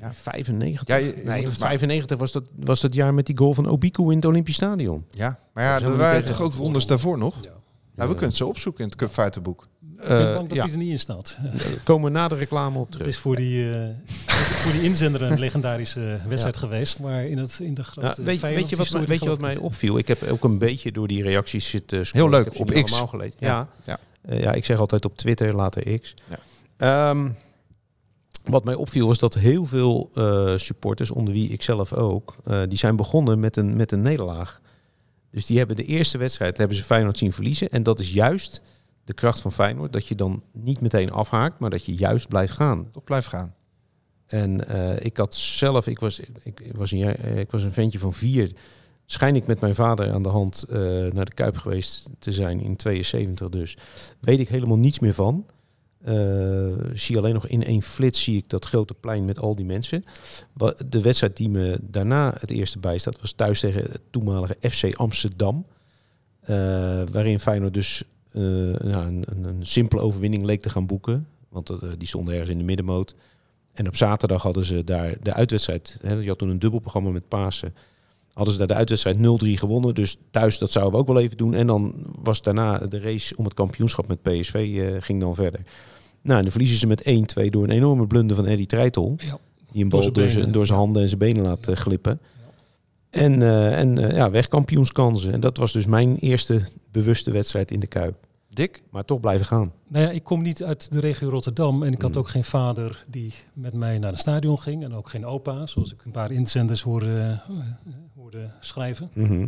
Ja. 95. Ja, je- je nee, moet het- 95 was dat, was dat jaar met die goal van Obiku in het Olympisch Stadion. Ja, maar ja, er waren toch ook rondes daarvoor nog? Ja. Nou, we kunnen ze opzoeken in het Cupfeitenboek. Ik ben Eh, dat ja. hij er niet in staat. Komen we na de reclame op Het terug. is voor die, eh, voor die inzender een legendarische wedstrijd geweest. Maar in, het, in de Ja, grote weet, weet, je wat, mij- weet je wat mij opviel? Ik heb ook een beetje door die reacties zitten scrollen. Heel leuk, Ik heb ze op X. allemaal gelezen. Ja, Ja, ja. ja. ja, ik zeg altijd op Twitter, later X. Ja. Ehm, wat mij opviel was dat heel veel eh, supporters, onder wie ik zelf ook, eh, die zijn begonnen met een, met een nederlaag. Dus die hebben de eerste wedstrijd hebben ze Feyenoord zien verliezen. En dat is juist de kracht van Feyenoord. Dat je dan niet meteen afhaakt, maar dat je juist blijft gaan. Toch blijf gaan. En eh, ik had zelf, ik was, ik, ik was een, ik was een ventje van vier. Schijn ik met mijn vader aan de hand naar de Kuip geweest te zijn in 72 dus. Weet ik helemaal niets meer van. Eh, zie alleen nog in één flits zie ik dat grote plein met al die mensen. De wedstrijd die me daarna het eerste bijstaat was thuis tegen het toenmalige FC Amsterdam. Eh, waarin Feyenoord dus nou, een, een, simpele overwinning leek te gaan boeken. Want die stonden ergens in de middenmoot. En op zaterdag hadden ze daar de uitwedstrijd. Hè, je had toen een dubbelprogramma met Pasen. Hadden ze daar de uitwedstrijd 0-3 gewonnen. Dus thuis, dat zouden we ook wel even doen. En dan was daarna de race om het kampioenschap met PSV ging dan verder. Nou, en dan verliezen ze met 1-2 door een enorme blunder van Eddie Treitel. Ja. Die een bal door zijn, benen. door zijn handen en zijn benen laat eh, glippen. En, eh, en eh, ja, wegkampioenskansen. En dat was dus mijn eerste bewuste wedstrijd in de Kuip. Dick? Maar toch blijven gaan. Nou ja, ik kom niet uit de regio Rotterdam en ik had Mm. ook geen vader die met mij naar het stadion ging. En ook geen opa, zoals ik een paar inzenders hoorde, eh, hoorde schrijven. Mhm.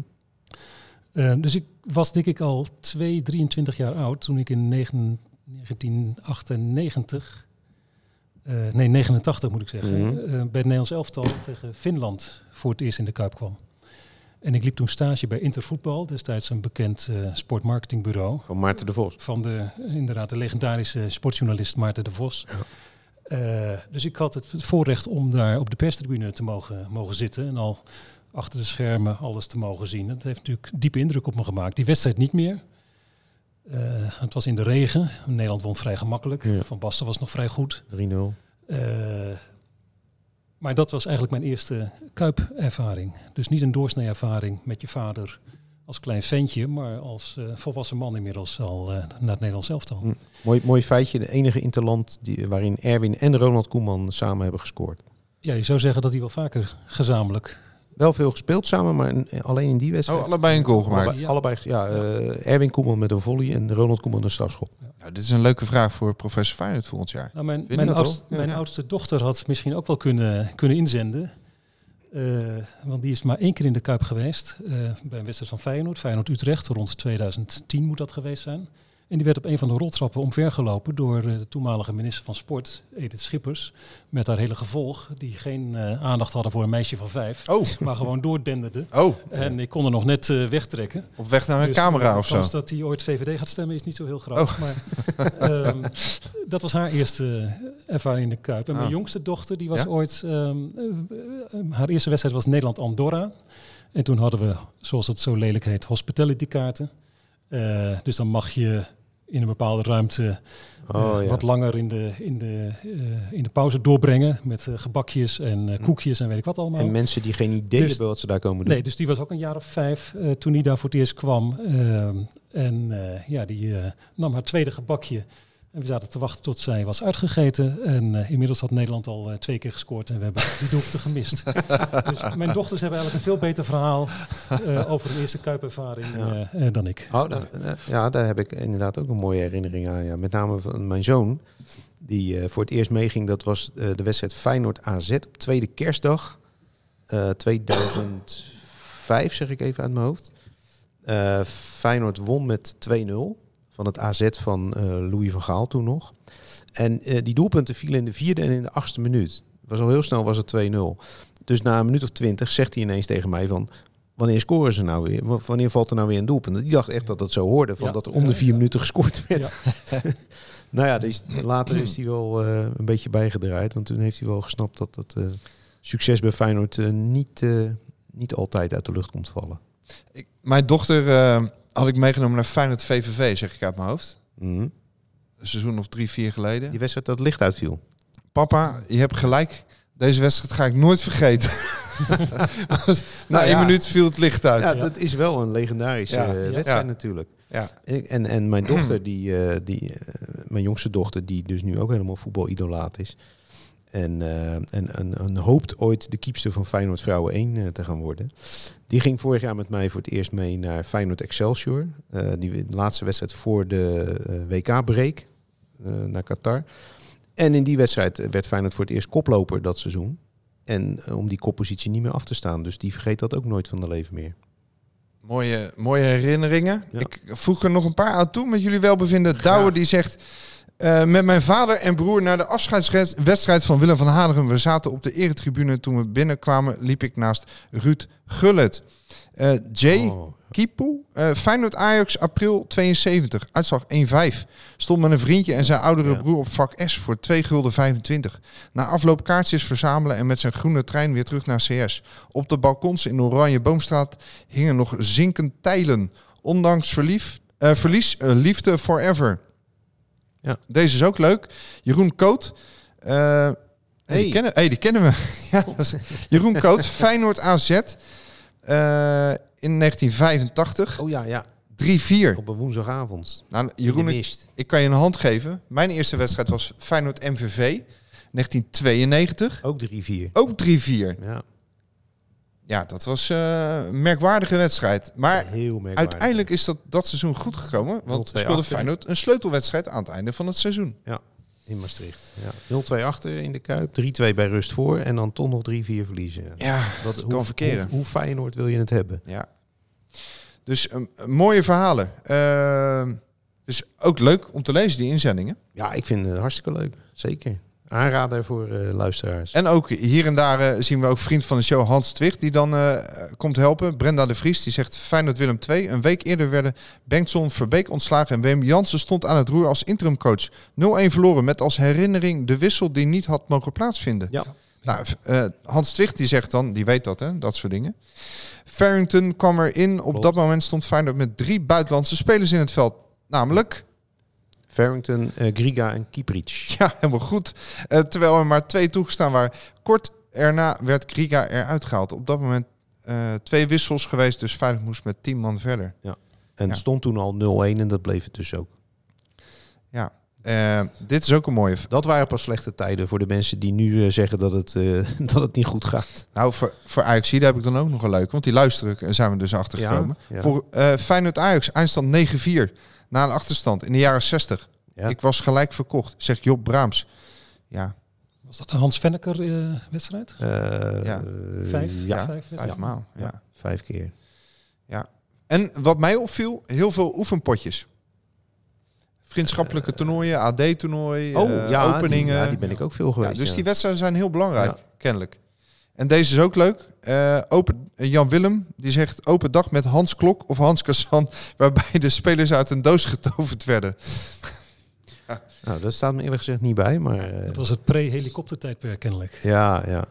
Dus ik was denk ik al 2, 23 jaar oud toen ik in negen- 1998, eh, nee 89 moet ik zeggen, Mhm. eh, bij het Nederlands elftal tegen Finland voor het eerst in de Kuip kwam. En ik liep toen stage bij Intervoetbal, destijds een bekend eh, sportmarketingbureau. Van Maarten de Vos. Van de, inderdaad, de legendarische sportjournalist Maarten de Vos. Dus ik had het voorrecht om daar op de perstribune te mogen, mogen zitten. En al achter de schermen alles te mogen zien. Dat heeft natuurlijk diepe indruk op me gemaakt. Die wedstrijd niet meer. Eh, het was in de regen. Nederland won vrij gemakkelijk. Ja. Van Basten was nog vrij goed. 3-0. Eh, maar dat was eigenlijk mijn eerste kuipervaring. Dus niet een doorsnee ervaring met je vader als klein ventje, maar als eh, volwassen man inmiddels al naar het Nederlands elftal. Hm. Mooi, mooi feitje. De enige interland die, waarin Erwin en Ronald Koeman samen hebben gescoord. Ja, je zou zeggen dat hij wel vaker gezamenlijk. Wel veel gespeeld samen, maar alleen in die wedstrijd. Oh, allebei een goal gemaakt. Allebei, Ja. allebei ja, eh, Erwin Koeman met een volley en Ronald Koeman een strafschop. Nou, dit is een leuke vraag voor professor Feyenoord volgend jaar. Nou, mijn mijn, oudst- oudste dochter had misschien ook wel kunnen, kunnen inzenden. Eh, want die is maar één keer in de Kuip geweest. eh, bij een wedstrijd van Feyenoord. Feyenoord-Utrecht, rond 2010 moet dat geweest zijn. En die werd op een van de roltrappen omvergelopen door eh, de toenmalige minister van Sport, Edith Schippers. Met haar hele gevolg, die geen eh, aandacht hadden voor een meisje van vijf. Oh. Maar gewoon doordenderden. Oh, En ik kon er nog net eh, wegtrekken. op weg naar een Dus, camera of de zo. kans dat hij ooit VVD gaat stemmen is niet zo heel groot. Oh. Maar ehm, dat was haar eerste ervaring in de Kuip. En mijn Ah. jongste dochter, die was Ja? ooit... ehm, eh, eh, haar eerste wedstrijd was Nederland-Andorra. En toen hadden we, zoals het zo lelijk heet, hospitality kaarten. Eh, dus dan mag je in een bepaalde ruimte Oh, eh, ja. wat langer in de, in, de, eh, in de pauze doorbrengen. Met gebakjes en eh, koekjes en weet ik wat allemaal. En mensen die geen idee Dus- hebben wat ze daar komen doen. Nee, dus die was ook een jaar of vijf toen hij daar voor het eerst kwam. Ehm, en ja, die nam haar tweede gebakje. En we zaten te wachten tot zij was uitgegeten. En eh, inmiddels had Nederland al eh, twee keer gescoord. En we hebben die doelpunten gemist. dus mijn dochters hebben eigenlijk een veel beter verhaal eh, over hun eerste kuipervaring Ja. dan ik. Oh, daar, ja, daar heb ik inderdaad ook een mooie herinnering aan. Ja. Met name van mijn zoon, die eh, voor het eerst meeging. Dat was eh, de wedstrijd Feyenoord-AZ op tweede kerstdag. eh 2005, zeg ik even uit mijn hoofd. Eh, Feyenoord won met 2-0 van het AZ van eh, Louis van Gaal toen nog. En eh, die doelpunten vielen in de vierde en in de achtste minuut. Was al heel snel was het 2-0. Dus na een minuut of twintig zegt hij ineens tegen mij van... Wanneer scoren ze nou weer? Wanneer valt er nou weer een doelpunt? Die dacht echt dat dat zo hoorde. Van Ja. dat er om de vier Ja. minuten gescoord werd. nou ja, dus later is hij wel eh, een beetje bijgedraaid. Want toen heeft hij wel gesnapt dat het eh, succes bij Feyenoord niet, eh, niet altijd uit de lucht komt vallen. Ik, mijn dochter eh, had ik meegenomen naar Feyenoord VVV, zeg ik uit mijn hoofd. Mhm. Een seizoen of drie, vier geleden. Die wedstrijd dat het licht uitviel. Papa, je hebt gelijk. Deze wedstrijd ga ik nooit vergeten. Na één ja. minuut viel het licht uit. Ja, dat is wel een legendarische Ja. eh, wedstrijd Ja. natuurlijk. Ja. En, en mijn dochter, die, eh, die, eh, mijn jongste dochter, die dus nu ook helemaal voetbalidolaat is. En, eh, en, en, en hoopt ooit de kiepster van Feyenoord Vrouwen 1 eh, te gaan worden. Die ging vorig jaar met mij voor het eerst mee naar Feyenoord Excelsior. Eh, die laatste wedstrijd voor de WK-break naar Qatar. En in die wedstrijd werd Feyenoord voor het eerst koploper dat seizoen. En om die koppositie niet meer af te staan. Dus die vergeet dat ook nooit van de leven meer. Mooie, mooie herinneringen. Ja. Ik voeg er nog een paar aan toe met jullie welbevinden. Douwe die zegt... eh, met mijn vader en broer naar de afscheidswedstrijd van Willem van Hanegem. We zaten op de eretribune. Toen we binnenkwamen liep ik naast Ruud Gullet. Eh, Jay Oh. Kipu, eh Feyenoord Ajax, april 72. Uitslag 1-5. Stond met een vriendje en zijn oudere broer op vak S voor 2 gulden 25. Na afloop kaartjes verzamelen en met zijn groene trein weer terug naar CS. Op de balkons in Oranje Boomstraat hingen nog zinkend tijlen. Ondanks verlief, eh, verlies, eh, liefde forever. Ja. Deze is ook leuk. Jeroen Koot. eh, hey. Hey. Die, kennen, hey, die kennen we. ja, Jeroen Koot, Feyenoord AZ. eh, in 1985. Oh ja, ja. 3-4. Op een woensdagavond. Nou, Jeroen, ik, ik kan je een hand geven. Mijn eerste wedstrijd was Feyenoord MVV. 1992. Ook 3-4. Ook 3-4. Ja, Ja, dat was eh, een merkwaardige wedstrijd. Maar heel uiteindelijk is dat, dat seizoen goed gekomen. Want 0-2 speelde. Feyenoord een sleutelwedstrijd aan het einde van het seizoen. In Maastricht. Ja. 0-2 achter in de Kuip. 3-2 bij rust voor. En dan toch nog 3-4 verliezen. Ja, Wat, dat kan verkeren. Hoe, hoe Feyenoord wil je het hebben? Ja. Dus eh, mooie verhalen. Eh, dus ook leuk om te lezen, die inzendingen. Ja, ik vind het hartstikke leuk. Zeker. Aanrader voor eh, luisteraars. En ook hier en daar eh, zien we ook vriend van de show Hans Twicht die dan eh, komt helpen. Brenda de Vries die zegt Feyenoord Willem 2. Een week eerder werden Bengtson Verbeek ontslagen en Wim Jansen stond aan het roer als interimcoach. 0-1 verloren met als herinnering de wissel die niet had mogen plaatsvinden. Ja. Nou, eh, Hans Twicht die zegt dan, die weet dat hè, dat soort dingen. Farrington kwam erin. Op Klopt. dat moment stond Feyenoord met drie buitenlandse spelers in het veld. Namelijk, Farrington, eh, Griga en Kieprits. ja, helemaal goed. Eh, terwijl er maar twee toegestaan waren. Kort erna werd Kriga eruit gehaald. Op dat moment eh, twee wissels geweest, dus Feyenoord moest met tien man verder. En Ja. het stond toen al 0-1 en dat bleef het dus ook. Ja, dit is ook een mooie. Dat waren pas slechte tijden voor de mensen die nu zeggen dat het, dat het niet goed gaat. Nou, voor, voor Ajax daar heb ik dan ook nog een leuke, want die luisteren en zijn we dus achtergekomen. Ja, ja. Voor Feyenoord Ajax, eindstand 9-4, na een achterstand in de jaren 60. Ja. Ik was gelijk verkocht, zegt Job Braams. Ja, Was dat de Hans Venneker eh, wedstrijd? Eh, Ja. eh, Vijf? Ja, Vijf maal. Ja. vijf keer. En wat mij opviel, heel veel oefenpotjes. Vriendschappelijke toernooien, AD-toernooi, Oh, eh, ja, openingen. Die, ja, die ben ik ook veel Ja, geweest. dus ja. die wedstrijden zijn heel belangrijk, Ja. kennelijk. En deze is ook leuk. Eh, open, eh, Jan Willem, die zegt open dag met Hans Klok of Hans Kazan, waarbij de spelers uit een doos getoverd werden. Nou, dat staat me eerlijk gezegd niet bij, maar... eh, Dat was het pre-helikoptertijdperk kennelijk. ja, ja.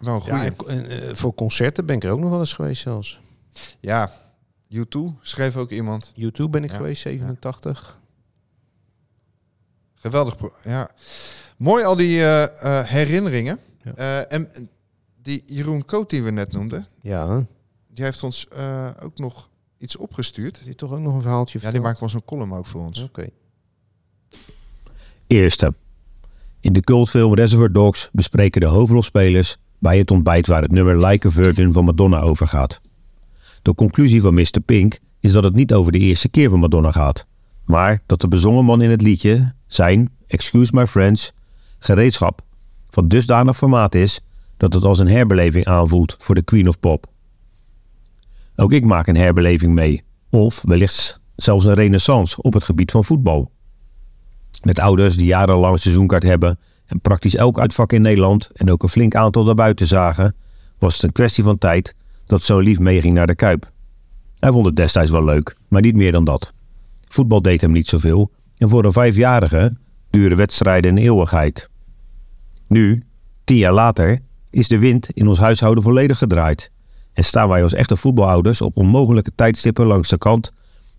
Ja en, eh, voor concerten ben ik er ook nog wel eens geweest zelfs. Ja, U2 schreef ook iemand. YouTube ben ik Ja. geweest, 87. Geweldig. Ja. Mooi al die eh, eh, herinneringen. Ja. Eh, en die Jeroen Koot die we net noemden, Ja, die heeft ons eh, ook nog iets opgestuurd. die toch ook nog een verhaaltje Ja, die maakt wel zo'n column ook voor ons. Oké. Eerste. In de cultfilm Reservoir Dogs bespreken de hoofdrolspelers bij het ontbijt waar het nummer Like a Virgin van Madonna over gaat. De conclusie van Mr. Pink is dat het niet over de eerste keer van Madonna gaat, maar dat de bezongen man in het liedje zijn, excuse my friends, gereedschap van dusdanig formaat is dat het als een herbeleving aanvoelt voor de Queen of Pop. Ook ik maak een herbeleving mee, of wellicht zelfs een renaissance op het gebied van voetbal. Met ouders die jarenlang seizoenkaart hebben en praktisch elk uitvak in Nederland en ook een flink aantal daarbuiten zagen, was het een kwestie van tijd dat zo'n lief meeging naar de Kuip. Hij vond het destijds wel leuk, maar niet meer dan dat. Voetbal deed hem niet zoveel en voor een vijfjarige duren wedstrijden een eeuwigheid. Nu, tien jaar later, is de wind in ons huishouden volledig gedraaid en staan wij als echte voetbalouders op onmogelijke tijdstippen langs de kant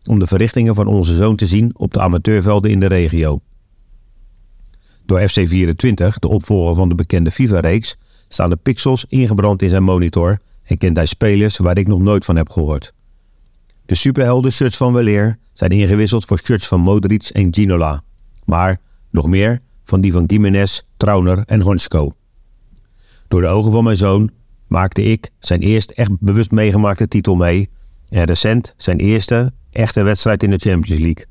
om de verrichtingen van onze zoon te zien op de amateurvelden in de regio. Door FC24, de opvolger van de bekende FIFA-reeks, staan de pixels ingebrand in zijn monitor en kent hij spelers waar ik nog nooit van heb gehoord. De superhelden shirts van Weleer zijn ingewisseld voor shirts van Modric en Ginola, maar nog meer van die van Gimenez, Trauner en Honsko. Door de ogen van mijn zoon maakte ik zijn eerst echt bewust meegemaakte titel mee en recent zijn eerste echte wedstrijd in de Champions League.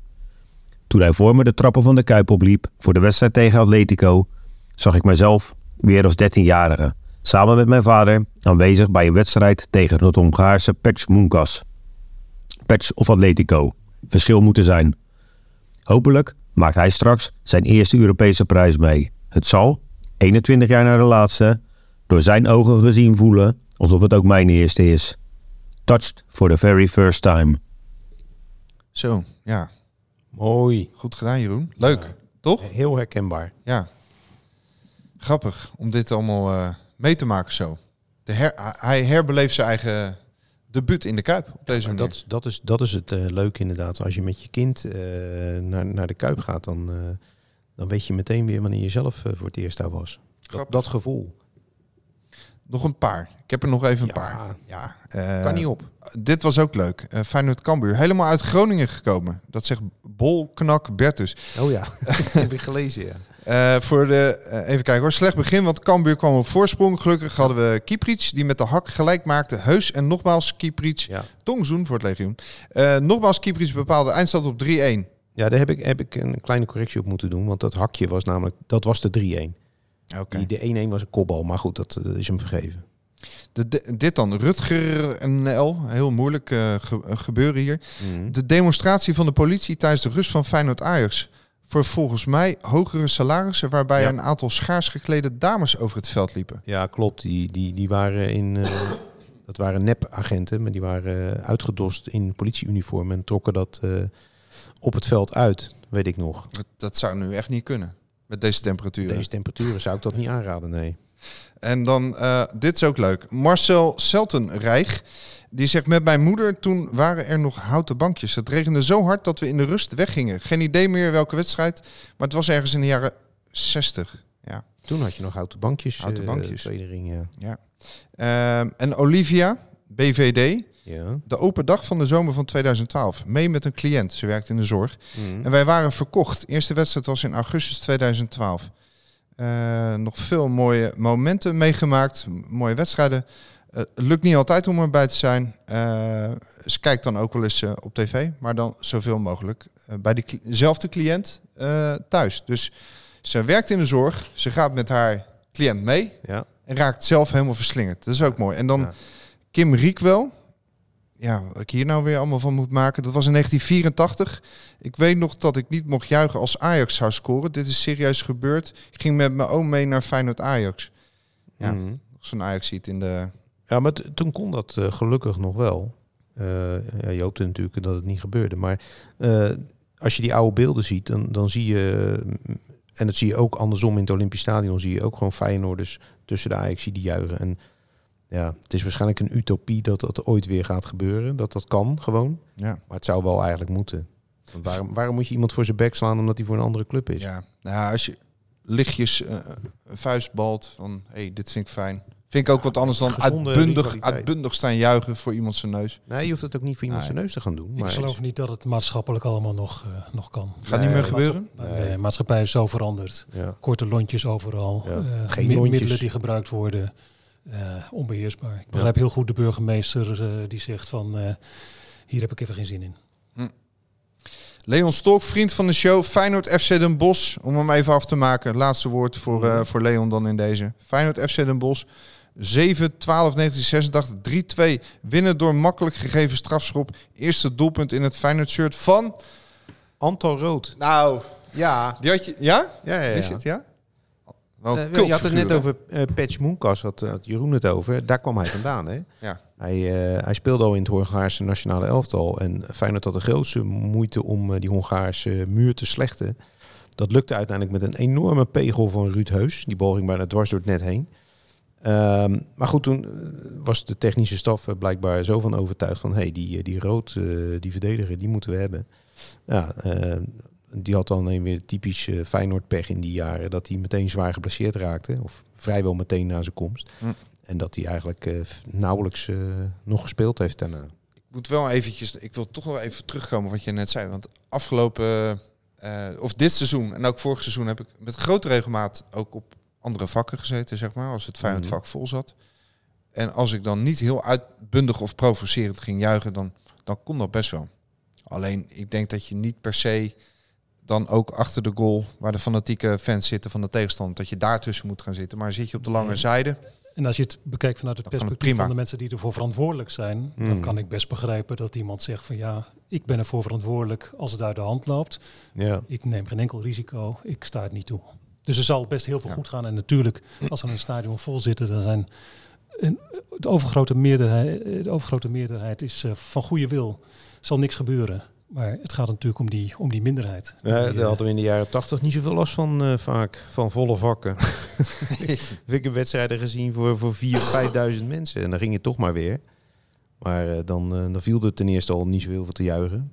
Toen hij voor me de trappen van de Kuip opliep voor de wedstrijd tegen Atletico, zag ik mijzelf weer als 13-jarige, samen met mijn vader aanwezig bij een wedstrijd tegen het Hongaarse Pech Munkas. Pech of Atletico, verschil moeten zijn. Hopelijk maakt hij straks zijn eerste Europese prijs mee. Het zal, 21 jaar na de laatste, door zijn ogen gezien voelen alsof het ook mijn eerste is. Touched for the very first time. Zo, ja. Mooi. Goed gedaan, Jeroen. Leuk, toch? Heel herkenbaar. Ja. Grappig om dit allemaal eh, mee te maken zo. De her, hij herbeleeft zijn eigen debuut in de Kuip op deze manier. dat, dat, is, dat is het eh, leuke inderdaad. Als je met je kind eh, naar, naar de Kuip gaat, dan, eh, dan weet je meteen weer wanneer je zelf voor het eerst daar was. Dat gevoel. Nog een paar. Ik heb er nog even een Ja. paar. Ja, eh, kan niet op. Dit was ook leuk. Uh, Feyenoord Cambuur. Helemaal uit Groningen gekomen. Dat zegt Bolknak Bertus. Oh ja, heb ik gelezen, ja. Eh, voor de, even kijken hoor. Slecht begin, want Cambuur kwam op voorsprong. Gelukkig hadden we Kieprits, die met de hak gelijk maakte. Heus en nogmaals Kieprits. Ja, Tongzoen voor het legioen. Nogmaals Kieprits bepaalde eindstand op 3-1. ja daar heb ik, heb ik een kleine correctie op moeten doen. Want dat hakje was namelijk, dat was de 3-1. Oké. Die De 1-1 was een kopbal, maar goed, dat, dat is hem vergeven. De- de- Dit dan, Rutger NL. Heel moeilijk eh, ge- eh, gebeuren hier. Mhm. De demonstratie van de politie tijdens de rust van Feyenoord Ajax. Voor volgens mij hogere salarissen waarbij Ja. een aantal schaars geklede dames over het veld liepen. Ja, klopt. Die, die, die waren in. eh, dat waren nepagenten, maar die waren uitgedost in politieuniform en trokken dat eh, op het veld uit, weet ik nog. Dat, dat zou nu echt niet kunnen. Met deze temperaturen. Deze temperaturen zou ik dat niet aanraden, nee. En dan, eh, dit is ook leuk. Marcel Seltenreich. Die zegt, met mijn moeder toen waren er nog houten bankjes. Het regende zo hard dat we in de rust weggingen. Geen idee meer welke wedstrijd. Maar het was ergens in de jaren 60. Ja. Toen had je nog houten bankjes. Houten eh, bankjes. tweede ring, ja. Ehm, en Olivia, BVD. Ja. De open dag van de zomer van 2012. Mee met een cliënt. Ze werkt in de zorg. Mhm. En wij waren verkocht. Eerste wedstrijd was in augustus 2012. Eh, nog veel mooie momenten meegemaakt. Mooie wedstrijden. Eh, het lukt niet altijd om erbij te zijn. Eh, ze kijkt dan ook wel eens op tv. Maar dan zoveel mogelijk bij dezelfde cliënt thuis. Dus ze werkt in de zorg. Ze gaat met haar cliënt mee. ja. En raakt zelf helemaal verslingerd. Dat is ook mooi. En dan Ja. Kim Riekwel. Ja, wat ik hier nou weer allemaal van moet maken. Dat was in 1984. Ik weet nog dat ik niet mocht juichen als Ajax zou scoren. Dit is serieus gebeurd. Ik ging met mijn oom mee naar Feyenoord Ajax. Ja, Mhm. zo'n Ajax ziet in de... Ja, maar toen kon dat eh, gelukkig nog wel. Eh, ja, je hoopte natuurlijk dat het niet gebeurde. Maar eh, als je die oude beelden ziet, dan, dan zie je... mm, En dat zie je ook andersom in het Olympisch Stadion. Zie je ook gewoon Feyenoorders tussen de Ajax die juichen. En ja, het is waarschijnlijk een utopie dat dat ooit weer gaat gebeuren. Dat dat kan gewoon. Ja. Maar het zou wel eigenlijk moeten. Want waarom, waarom moet je iemand voor zijn bek slaan omdat hij voor een andere club is? Ja, nou, als je lichtjes eh, een vuist balt van, hé, hey, dit vind ik fijn. Vind ik ook wat anders dan uitbundig, rivaliteit. uitbundig staan juichen voor iemand zijn neus. Nee, je hoeft het ook niet voor iemand Nee. zijn neus te gaan doen. Ik Maar geloof niet dat het maatschappelijk allemaal nog, eh, nog kan. Gaat niet meer gebeuren? De nee. maatschappij is zo veranderd. Ja. Korte lontjes overal. Ja, eh, geen lontjes. Middelen die gebruikt worden. Eh, onbeheersbaar. Ik begrijp heel goed de burgemeester eh, die zegt van... eh, hier heb ik even geen zin in. Leon Stolk, vriend van de show. Feyenoord FC Den Bosch. Om hem even af te maken. Laatste woord voor, eh, voor Leon dan in deze. Feyenoord FC Den Bosch. 7-12-1986. 3-2. Winnen door makkelijk gegeven strafschop. Eerste doelpunt in het Feyenoord shirt van... Anton Rood. Nou, Ja, die had je... Ja? ja, ja. Is ja. het, ja? Wel Eh, je had het net over eh Patch Moenkas, had, had Jeroen het over. Daar kwam hij vandaan. Hè? Ja. Hij, eh, hij speelde al in het Hongaarse nationale elftal. En Feyenoord had de grootste moeite om eh, die Hongaarse muur te slechten. Dat lukte uiteindelijk met een enorme pegel van Ruud Heus. Die bal ging bijna dwars door het net heen. Ehm, maar goed, toen eh, was de technische staf eh, blijkbaar zo van overtuigd van... hé, hey, die, eh, die rood, eh, die verdediger, die moeten we hebben. Ja, eh, die had dan een weer typisch eh, Feyenoord pech in die jaren... dat hij meteen zwaar geblesseerd raakte. Of vrijwel meteen na zijn komst. Hm. En dat hij eigenlijk eh, nauwelijks eh, nog gespeeld heeft daarna. Ik moet wel eventjes, ik wil toch wel even terugkomen wat je net zei. Want afgelopen, of dit seizoen en ook vorig seizoen heb ik met grote regelmaat ook op andere vakken gezeten, zeg maar. Als het Feyenoord Mhm. vak vol zat. En als ik dan niet heel uitbundig of provocerend ging juichen, dan, dan kon dat best wel. Alleen, ik denk dat je niet per se dan ook achter de goal, waar de fanatieke fans zitten van de tegenstander, dat je daartussen moet gaan zitten. Maar zit je op de lange zijde, En als je het bekijkt vanuit het perspectief van de mensen die ervoor verantwoordelijk zijn, dan Mm. kan ik best begrijpen dat iemand zegt van ja, ik ben ervoor verantwoordelijk als het uit de hand loopt. Ja. Ik neem geen enkel risico, ik sta het niet toe. Dus er zal best heel veel Ja. goed gaan. En natuurlijk, als er een stadion vol zitten, dan zijn een, de, overgrote meerderheid, de overgrote meerderheid is eh, van goede wil. zal niks gebeuren. Maar het gaat natuurlijk om die, om die minderheid. Ja, daar eh, hadden we in de jaren tachtig niet zoveel last van eh, vaak. Van volle vakken. Heb ik een wedstrijden gezien voor, voor 4.000, 5.000 mensen. En dan ging het toch maar weer. Maar eh, dan, dan viel er ten eerste al niet zo heel veel te juichen.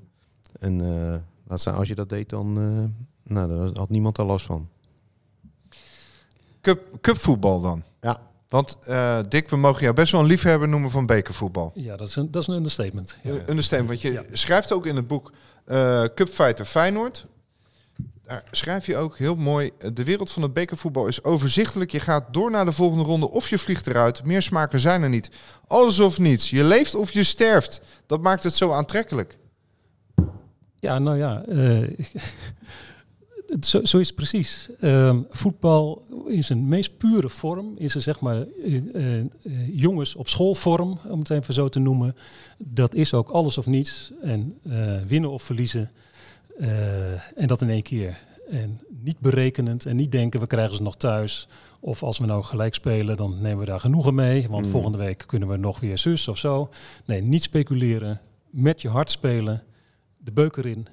En eh, laat staan, als je dat deed, dan eh, nou, daar had niemand daar last van. cup, cupvoetbal dan. Ja. Want eh, Dick, we mogen jou best wel een liefhebber noemen van bekervoetbal. ja, dat is een, dat is een understatement. Ja. Ja. Understand, want je Ja. schrijft ook in het boek eh Cupfighter Feyenoord. Daar schrijf je ook heel mooi. eh, De wereld van het bekervoetbal is overzichtelijk. Je gaat door naar de volgende ronde of je vliegt eruit. Meer smaken zijn er niet. Alles of niets. Je leeft of je sterft. Dat maakt het zo aantrekkelijk. Ja, nou ja, zo, zo is het precies. Ehm, voetbal in zijn meest pure vorm is er zeg maar eh, eh, jongens op schoolvorm, om het even zo te noemen. Dat is ook alles of niets en eh, winnen of verliezen en dat in één keer. En niet berekenend en niet denken we krijgen ze nog thuis. Of als we nou gelijk spelen, dan nemen we daar genoegen mee. Want Mm. volgende week kunnen we nog weer zus of zo. Nee, niet speculeren. Met je hart spelen. De beuk erin.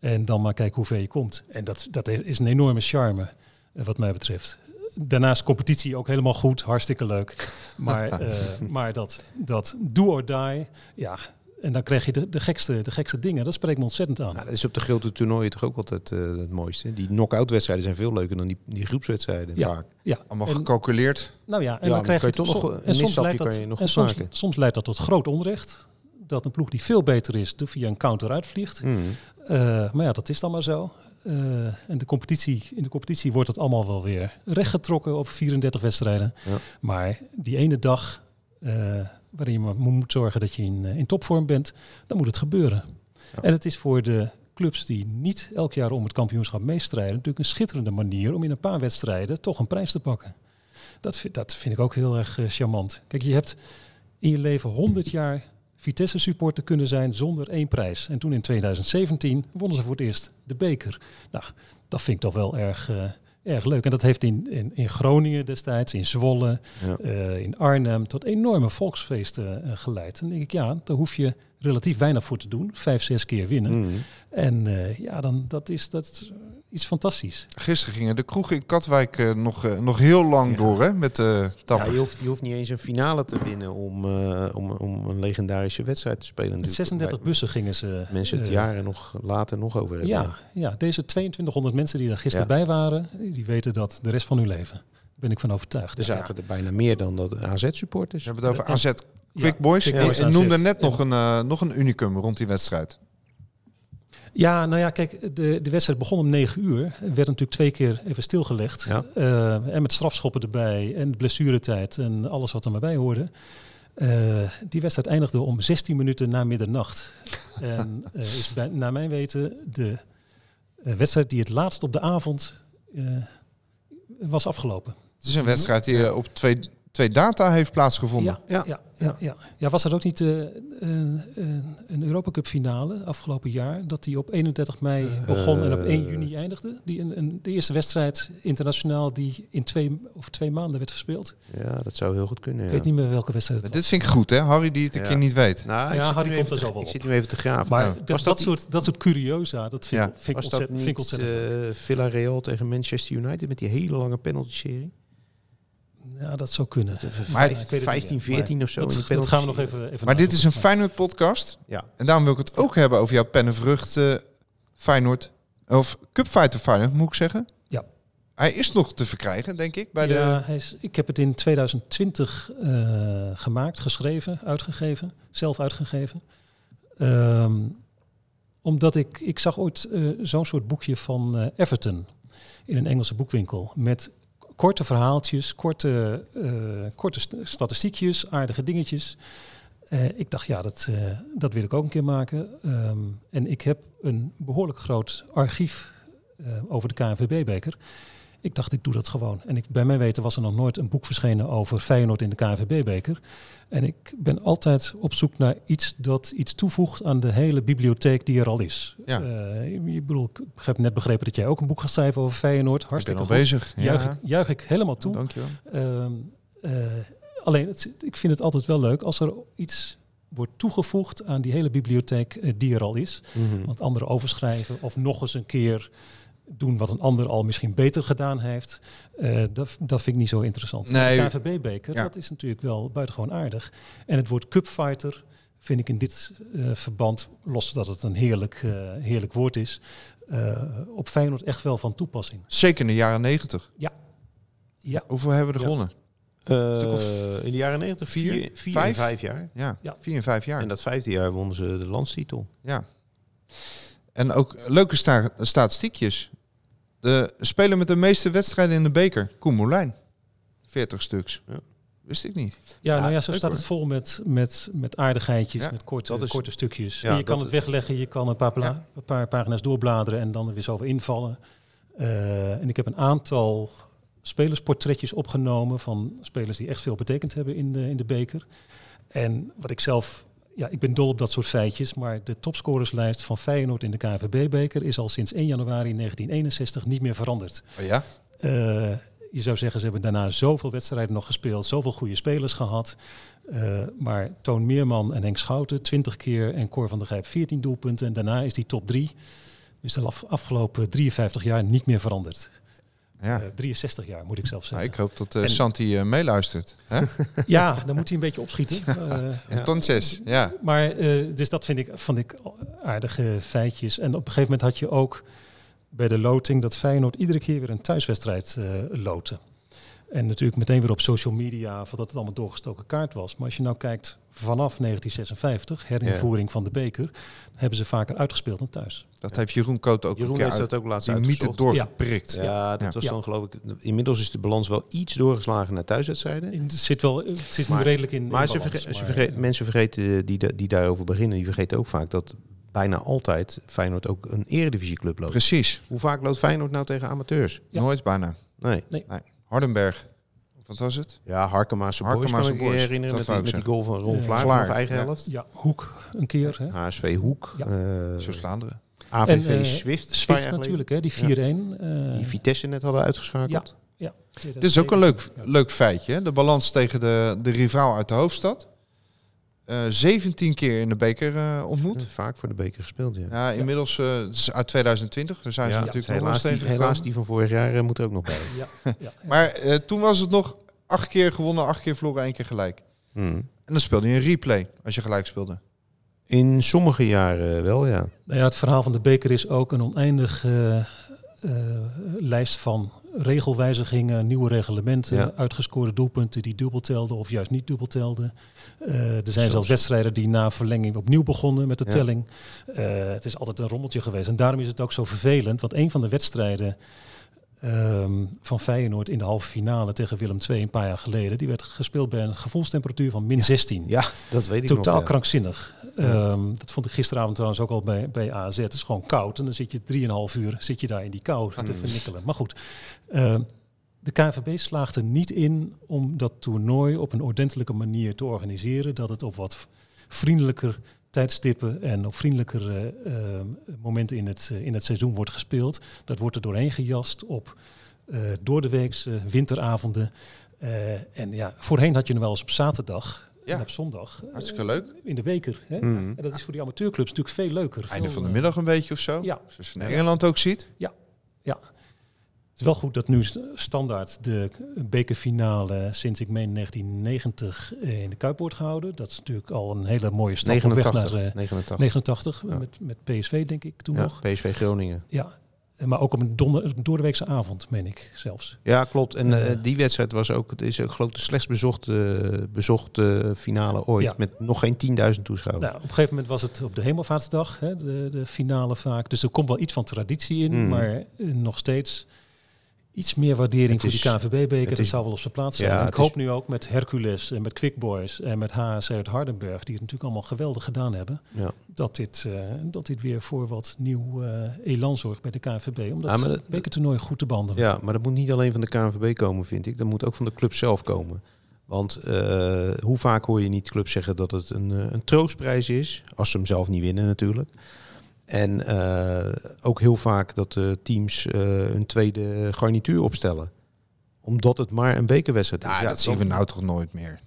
En dan maar kijken hoe ver je komt. En dat, dat is een enorme charme, eh, wat mij betreft. Daarnaast competitie ook helemaal goed, hartstikke leuk. Maar, eh, maar dat, dat do or die, ja. En dan krijg je de, de, gekste, de gekste dingen. Dat spreekt me ontzettend aan. Nou, dat is op de grote toernooien toch ook altijd eh, het mooiste. Die knock-out wedstrijden zijn veel leuker dan die, die groepswedstrijden Ja. vaak. Ja, Allemaal en- gecalculeerd. Nou ja, en Ja, dan krijg kan je je toch nog een misstapje leidt kan dat, je nog en goed soms, maken. soms leidt dat tot groot onrecht. Dat een ploeg die veel beter is, er via een counter uitvliegt. Mm. Eh, maar ja, dat is dan maar zo. Eh, en de competitie, in de competitie wordt het allemaal wel weer rechtgetrokken over 34 wedstrijden. Ja. Maar die ene dag eh, waarin je moet zorgen dat je in, in topvorm bent, dan moet het gebeuren. Ja. En het is voor de clubs die niet elk jaar om het kampioenschap meestrijden, natuurlijk een schitterende manier om in een paar wedstrijden toch een prijs te pakken. Dat, vind- dat vind ik ook heel erg charmant. Kijk, je hebt in je leven 100 jaar Vitesse supporter kunnen zijn zonder één prijs. En toen in 2017 wonnen ze voor het eerst de beker. Nou, dat vind ik toch wel erg, eh, erg leuk. En dat heeft in, in, in Groningen destijds, in Zwolle, Ja. eh, in Arnhem tot enorme volksfeesten eh, geleid. En dan denk ik, ja, daar hoef je relatief weinig voor te doen. Vijf, zes keer winnen. Mhm. En ja, dan, dat, is, dat iets fantastisch. Gisteren gingen de kroegen in Katwijk eh, nog, eh, nog heel lang Ja. door hè, met de Ja, tapper. je, hoeft, je hoeft niet eens een finale te winnen om, eh, om, om een legendarische wedstrijd te spelen. Met natuurlijk. 36 Waar bussen gingen ze. Mensen het eh, jaren nog later nog over hebben. Ja, ja, deze 2200 mensen die er gisteren Ja. bij waren, die weten dat de rest van hun leven. Daar ben ik van overtuigd. Er zaten er bijna meer dan dat AZ-supporters. We hebben het over AZ Quick Ja, Boys. Quick Boys noemde net Ja. nog, een, eh, nog een unicum rond die wedstrijd. Ja, nou ja, kijk, de, de wedstrijd begon om 9 uur. Er werd natuurlijk twee keer even stilgelegd. Ja. Eh, en met strafschoppen erbij en blessuretijd en alles wat er maar bij hoorde. Eh, die wedstrijd eindigde om 16 minuten na middernacht. en eh, is bij, naar mijn weten de wedstrijd die het laatst op de avond was afgelopen. Het is een wedstrijd die op twee, twee data heeft plaatsgevonden. Ja, ja, Ja. ja, ja, ja. was dat ook niet eh, een, een, een Europa Cup finale afgelopen jaar? Dat die op 31 mei begon en op 1 juni eindigde? Die een, een, de eerste wedstrijd internationaal die in twee of twee maanden werd verspeeld. Ja, dat zou heel goed kunnen. Ik Ja. weet niet meer welke wedstrijd het was. Dit vind ik goed, hè? Harry die het een Ja. keer niet weet. Nou, ik Ja, zit Harry komt even er zo wel Ik op. zit nu even te graven. Maar Nou, dat, was dat, dat, soort, dat soort curiosa, dat vind, Ja. ik, vind, ik was dat ontzettend, vind ik niet ontzettend. eh Villarreal tegen Manchester United met die hele lange penalty-serie? Ja, dat zou kunnen. Maar- Ik weet het niet 15, meer. 14 Maar of zo. Dat, gaan we nog even, even Maar dit is een. Feyenoord podcast. Ja. En daarom wil ik het ook hebben over jouw pennenvrucht eh Feyenoord. Of Cupfighter Feyenoord, moet ik zeggen. Ja. Hij is nog te verkrijgen, denk ik. Bij ja, de... hij is, ik heb het in 2020 eh, gemaakt, geschreven, uitgegeven, zelf uitgegeven. Ehm, omdat ik, ik zag ooit eh, zo'n soort boekje van Everton in een Engelse boekwinkel. Met korte verhaaltjes, korte, eh, korte st- statistiekjes, aardige dingetjes. Eh, ik dacht, ja, dat, eh, dat wil ik ook een keer maken. Ehm, en ik heb een behoorlijk groot archief over de KNVB-beker. Ik dacht, ik doe dat gewoon. En ik, bij mijn weten was er nog nooit een boek verschenen over Feyenoord in de KNVB-beker. En ik ben altijd op zoek naar iets dat iets toevoegt aan de hele bibliotheek die er al is. Ja. Eh, ik bedoel, ik heb net begrepen dat jij ook een boek gaat schrijven over Feyenoord. Ik ben Hartstikke al goed. bezig. Juich, ik, juich ik helemaal toe. Dankjewel. Ehm, eh, alleen, het, ik vind het altijd wel leuk als er iets wordt toegevoegd aan die hele bibliotheek eh, die er al is. Mhm. Want anderen overschrijven of nog eens een keer doen wat een ander al misschien beter gedaan heeft. eh, dat, dat vind ik niet zo interessant. Nee. De KVB-beker, Ja. dat is natuurlijk wel buitengewoon aardig. En het woord cupfighter vind ik in dit eh, verband, los dat het een heerlijk, eh, heerlijk woord is, eh, op Feyenoord echt wel van toepassing. Zeker in de jaren negentig. Ja. Hoeveel hebben we er Ja. gewonnen? Eh, of in de jaren 90 vier, vier, vier vijf? en vijf jaar. Ja, Ja. vier en vijf jaar. En dat vijfde jaar wonnen ze de landstitel. Ja. En ook leuke sta statistiekjes. De speler met de meeste wedstrijden in de beker, Koen Moulijn. 40 stuks. Ja. Wist ik niet. Ja, Ja, nou ja, zo staat hoor. het vol met, met, met aardigheidjes, Ja, met korte, is- korte stukjes. ja, je kan het wegleggen, je kan een paar, pla- Ja. een paar pagina's doorbladeren en dan er weer zo over invallen. Eh, en ik heb een aantal spelersportretjes opgenomen van spelers die echt veel betekend hebben in de, in de beker. En wat ik zelf, ja, ik ben dol op dat soort feitjes, maar de topscorerslijst van Feyenoord in de KNVB-beker is al sinds 1 januari 1961 niet meer veranderd. Oh ja? Eh, je zou zeggen, ze hebben daarna zoveel wedstrijden nog gespeeld, zoveel goede spelers gehad. Eh, maar Toon Meerman en Henk Schouten 20 keer en Cor van der Gijp 14 doelpunten. En daarna is die top 3, dus de af- afgelopen 53 jaar, niet meer veranderd. Ja. Eh, 63 jaar moet ik zelf Nou, zeggen. ik hoop dat eh, En- Santi eh, meeluistert. Hè? Ja, dan moet hij een beetje opschieten. Eh, Entonces, ja. maar eh, dus dat vind ik, vond ik aardige feitjes. En op een gegeven moment had je ook bij de loting dat Feyenoord iedere keer weer een thuiswedstrijd eh loten. En natuurlijk meteen weer op social media van dat het allemaal doorgestoken kaart was. Maar als je nou kijkt vanaf 1956, herinvoering van de beker, hebben ze vaker uitgespeeld dan thuis. Dat heeft Jeroen Koot ook Jeroen een keer heeft uit dat ook laatst die mythe doorgeprikt. Ja, dat Ja. was Ja. dan geloof ik... Inmiddels is de balans wel iets doorgeslagen naar thuiswedstrijden. Het zit wel, het zit nu redelijk in. Maar, in ze balans, verge- ze maar, verge- mensen vergeten die, die daarover beginnen, die vergeten ook vaak dat bijna altijd Feyenoord ook een eredivisieclub loopt. Precies. Hoe vaak loopt Feyenoord nou tegen amateurs? Ja. Nooit bijna. Nee. Hardenberg. Wat was het? Ja, Harkemaanse Boys kan Harkemaanse ik me Boys, herinneren. dat Met die, met die goal van Ron Eh, Vlaar, Vlaar, van eigen ja. helft. Ja, Hoek een keer. Hè? HSV Hoek. Ja. eh, Zo Vlaanderen. AVV En, eh, Swift. paar Swift natuurlijk, hè? die Ja. 4-1. eh, Die Vitesse net hadden uitgeschakeld. ja. Dit is ook een leuk, Ja. leuk feitje. Hè? De balans tegen de, de rivaal uit de hoofdstad. Eh 17 keer in de beker eh, ontmoet. Vaak voor de beker gespeeld, ja. Ja, inmiddels, eh, het is uit 2020, daar zijn ze Ja, natuurlijk nog wel helaas, die, tegengekomen. helaas die van vorig jaar eh, moet er ook nog bij. Ja, ja, ja. Maar eh, toen was het nog acht keer gewonnen, acht keer verloren, één keer gelijk. Hmm. En dan speelde je een replay als je gelijk speelde. In sommige jaren wel, ja. Nou ja, het verhaal van de beker is ook een oneindige eh, lijst van regelwijzigingen, nieuwe reglementen, Ja. uitgescoorde doelpunten die dubbel telden of juist niet dubbel telden. Eh, er zijn Zelfs. wedstrijden die na verlenging opnieuw begonnen met de Ja. telling. Eh, het is altijd een rommeltje geweest en daarom is het ook zo vervelend, want een van de wedstrijden ehm, van Feyenoord in de halve finale tegen Willem II een paar jaar geleden, die werd gespeeld bij een gevoelstemperatuur van min 16. Ja, dat weet ik Totaal nog. ja. krankzinnig. Ehm, dat vond ik gisteravond trouwens ook al bij, bij AZ. Het is gewoon koud. En dan zit je 3,5 uur zit je daar in die kou te vernikkelen. Maar goed, ehm, de KNVB slaagt er niet in om dat toernooi op een ordentelijke manier te organiseren. Dat het op wat vriendelijker tijdstippen en op vriendelijker eh, ehm, momenten in het, eh, in het seizoen wordt gespeeld. Dat wordt er doorheen gejast op eh door de weekse winteravonden. Eh, en ja, voorheen had je nog wel eens op zaterdag Ja. en op zondag. eh, Hartstikke leuk. in de beker. Hè? Mhm. En dat is voor die amateurclubs natuurlijk veel leuker. Einde Veel, van de eh, middag een beetje of zo. Ja. Zoals je in Engeland ook ziet. Ja. Het is wel goed dat nu st- standaard de bekerfinale sinds ik meen 1990 eh, in de Kuip wordt gehouden. Dat is natuurlijk al een hele mooie stap op weg 89. naar eh, 89. 89 Ja. met, met PSV denk ik toen Ja, nog. PSV Groningen. Ja. Eh, Maar ook op een donder, doordeweekse avond, meen ik zelfs. Ja, klopt. En eh, Eh. die wedstrijd was ook, het is ook geloof ik de slechts bezochte, bezochte finale ooit. Ja. Met nog geen 10.000 toeschouwers. Nou, op een gegeven moment was het op de Hemelvaartsdag, hè, de, de finale vaak. Dus er komt wel iets van traditie in, Mm. maar eh, nog steeds iets meer waardering voor die KNVB-beker. het Dat zou wel op zijn plaats zijn. Ja, ik hoop is- nu ook met Hercules en met Quick Boys en met HSC uit Hardenberg, die het natuurlijk allemaal geweldig gedaan hebben, Ja. dat, dit, eh, dat dit weer voor wat nieuw eh, elan zorgt bij de KNVB. Om dat Ja, maar bekertoernooi goed te behandelen. Ja, maar dat moet niet alleen van de KNVB komen, vind ik. Dat moet ook van de club zelf komen. Want eh, hoe vaak hoor je niet clubs zeggen dat het een, een troostprijs is, als ze hem zelf niet winnen natuurlijk. En eh, ook heel vaak dat de teams eh, een tweede garnituur opstellen. Omdat het maar een bekerwedstrijd is. Ja, dat zien we nou toch nooit meer.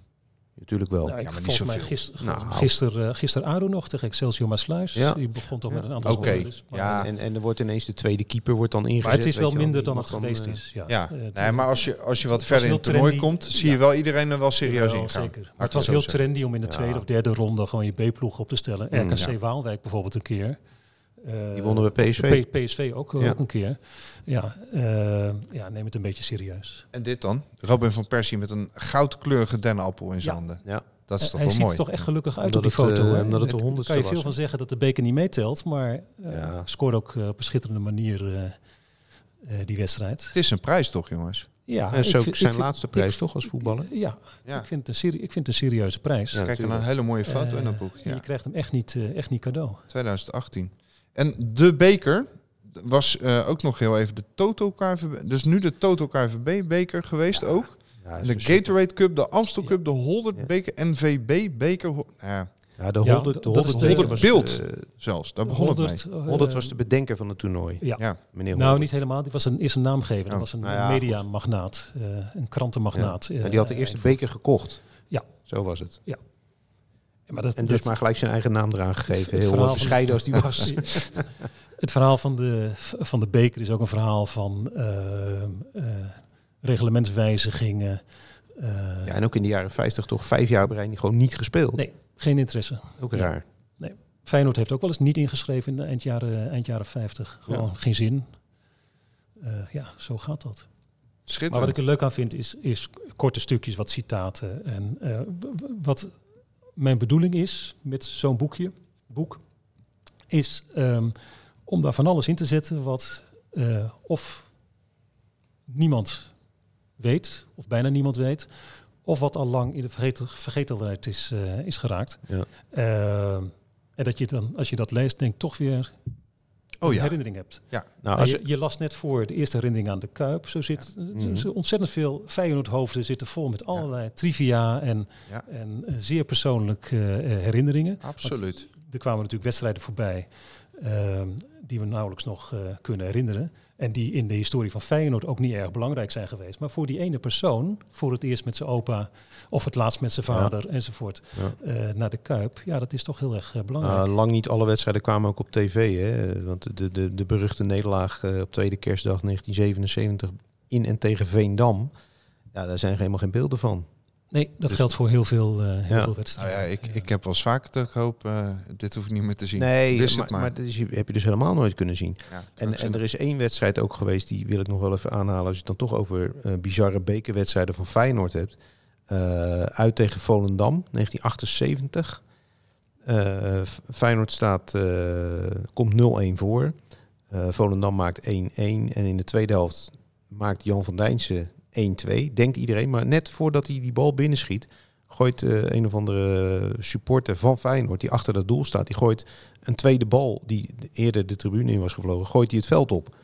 Natuurlijk wel. Nou, ik maar niet volgens mij zoveel. gister, Nou. gister, uh, gister Ado nog tegen Excelsior Maasluis. Ja. Die begon toch Ja. met een aantal Oké, spelers. Maar- ja. En, en er wordt ineens de tweede keeper wordt dan ingezet. Maar het is wel minder dan het geweest eh, is. Ja, Ja, Eh, nee, maar als je, als je wat verder in het toernooi trendy. komt, zie je Ja. wel iedereen er wel serieus Wel, in gaan. Maar het was heel trendy om in de Ja. tweede of derde ronde gewoon je B-ploeg op te stellen. Mm, RKC ja. Waalwijk bijvoorbeeld een keer. Eh, Die wonnen bij PSV. P- PSV ook, eh, Ja. ook een keer. Ja, eh, ja, neem het een beetje serieus. En dit dan? Robin van Persie met een goudkleurige dennenappel in zijn Ja. handen. Ja. Dat is toch Hij wel ziet mooi. er toch echt gelukkig uit Omdat op die het, foto. hè? omdat het de Daar honderdste kan je veel was, van zeggen dat de beker niet meetelt. Maar eh Ja. scoorde ook op een schitterende manier eh, eh, die wedstrijd. Het is een prijs toch, jongens? Ja, En vind- zijn ik laatste prijs ik- toch als voetballer? Ja, Ja. Ik, vind het een serie, ik vind het een serieuze prijs. Ja. Kijk, natuurlijk. een hele mooie foto in dat boek. Ja. Je krijgt hem echt niet, echt niet cadeau. 2018. En de beker was eh, ook nog heel even de Toto KVB. Dus nu de Toto KVB beker geweest ook. Ja, de. Gatorade Cup, de Amstel Ja. Cup, de Holdert Ja. beker, NVB beker. Ja, Ja, de Ja, Holdert, de dat Holdert, was, beeld. eh, zelfs. Daar begon het mee. Holdert, eh, Holdert was de bedenker van het toernooi. Ja. Ja. Meneer Nou, Holdert. niet helemaal. Die was een, is een naamgever. Dat Oh, was een nou ja, mediamagnaat. eh een krantenmagnaat. Ja. Ja, die had de eerste beker gekocht. Ja. Zo was het. Maar dat, En dus dat- maar gelijk zijn eigen naam eraan gegeven. het Heel verhaal van- bescheiden als die was. Het verhaal van de, van de beker is ook een verhaal van eh, reglementswijzigingen. eh, Ja, en ook in de jaren 50 toch vijf jaar niet- gewoon niet gespeeld. Nee, geen interesse. Ook raar. Feyenoord heeft ook wel eens niet ingeschreven in de eind jaren, eind jaren 50. Gewoon geen zin. Eh, ja, zo gaat dat. Maar wat ik er leuk aan vind is, is korte stukjes, wat citaten. En eh, wat mijn bedoeling is met zo'n boekje, boek, is ehm, om daar van alles in te zetten wat eh, of niemand weet, of bijna niemand weet, of wat al lang in de vergetel, vergetelheid is, eh, is geraakt. Ja. Eh, en dat je dan, als je dat leest, denkt toch weer Oh ja. herinnering hebt. Ja. Nou, als, je, je las net voor de eerste herinnering aan de Kuip. Zo zit Mhm. zo ontzettend veel Feyenoord-hoofden zitten vol met allerlei trivia en, Ja. en eh, zeer persoonlijke eh, herinneringen. Absoluut. Er kwamen natuurlijk wedstrijden voorbij ehm, die we nauwelijks nog eh, kunnen herinneren. En die in de historie van Feyenoord ook niet erg belangrijk zijn geweest. Maar voor die ene persoon, voor het eerst met zijn opa of het laatst met zijn vader enzovoort, Ja. eh, naar de Kuip. Ja, dat is toch heel erg eh, belangrijk. nou, lang niet alle wedstrijden kwamen ook op tv. Hè? Want de, de, de beruchte nederlaag eh, op tweede kerstdag 1977 in en tegen Veendam. Ja, daar zijn helemaal geen beelden van. Nee, dat dus- geldt voor heel veel, eh, heel Ja. veel Nou wedstrijden. ja, ik, ik heb wel eens vaker hoop, eh, dit hoef ik niet meer te zien. Nee, Wist maar, het maar. maar dat is, heb je dus helemaal nooit kunnen zien. Ja, En, en er is één wedstrijd ook geweest, die wil ik nog wel even aanhalen. Als je het dan toch over eh, bizarre bekerwedstrijden van Feyenoord hebt. Eh, uit tegen Volendam, 1978. Eh, F- Feyenoord staat, eh, komt 0-1 voor. Eh, Volendam maakt 1-1. En in de tweede helft maakt Jan van Dijnsen 1-2. Denkt iedereen. Maar net voordat hij die bal binnenschiet... gooit eh, een of andere supporter van Feyenoord... die achter dat doel staat, die gooit een tweede bal... die eerder de tribune in was gevlogen... gooit hij het veld op.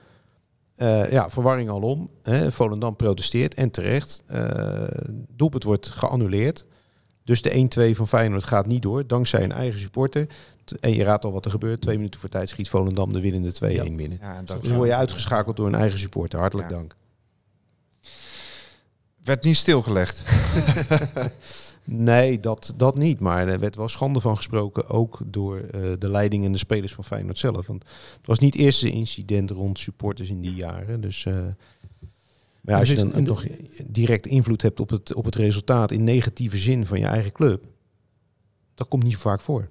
Eh, ja, verwarring alom. Hè. Volendam protesteert en terecht. Eh doelpunt wordt geannuleerd. Dus de 1-2 van Feyenoord gaat niet door, dankzij een eigen supporter. En je raadt al wat er gebeurt. Twee minuten voor tijd schiet Volendam de winnende 2-1 Ja. binnen. Ja, en dat Dus dan word je uitgeschakeld door een eigen supporter. Hartelijk Ja. dank. Werd niet stilgelegd. Nee, dat, dat niet. Maar er werd wel schande van gesproken. Ook door eh, de leiding en de spelers van Feyenoord zelf. Want het was niet het eerste incident rond supporters in die jaren. Dus eh, maar ja, als je Dus dan nog direct invloed hebt op het, op het resultaat in negatieve zin van je eigen club. Dat komt niet vaak voor.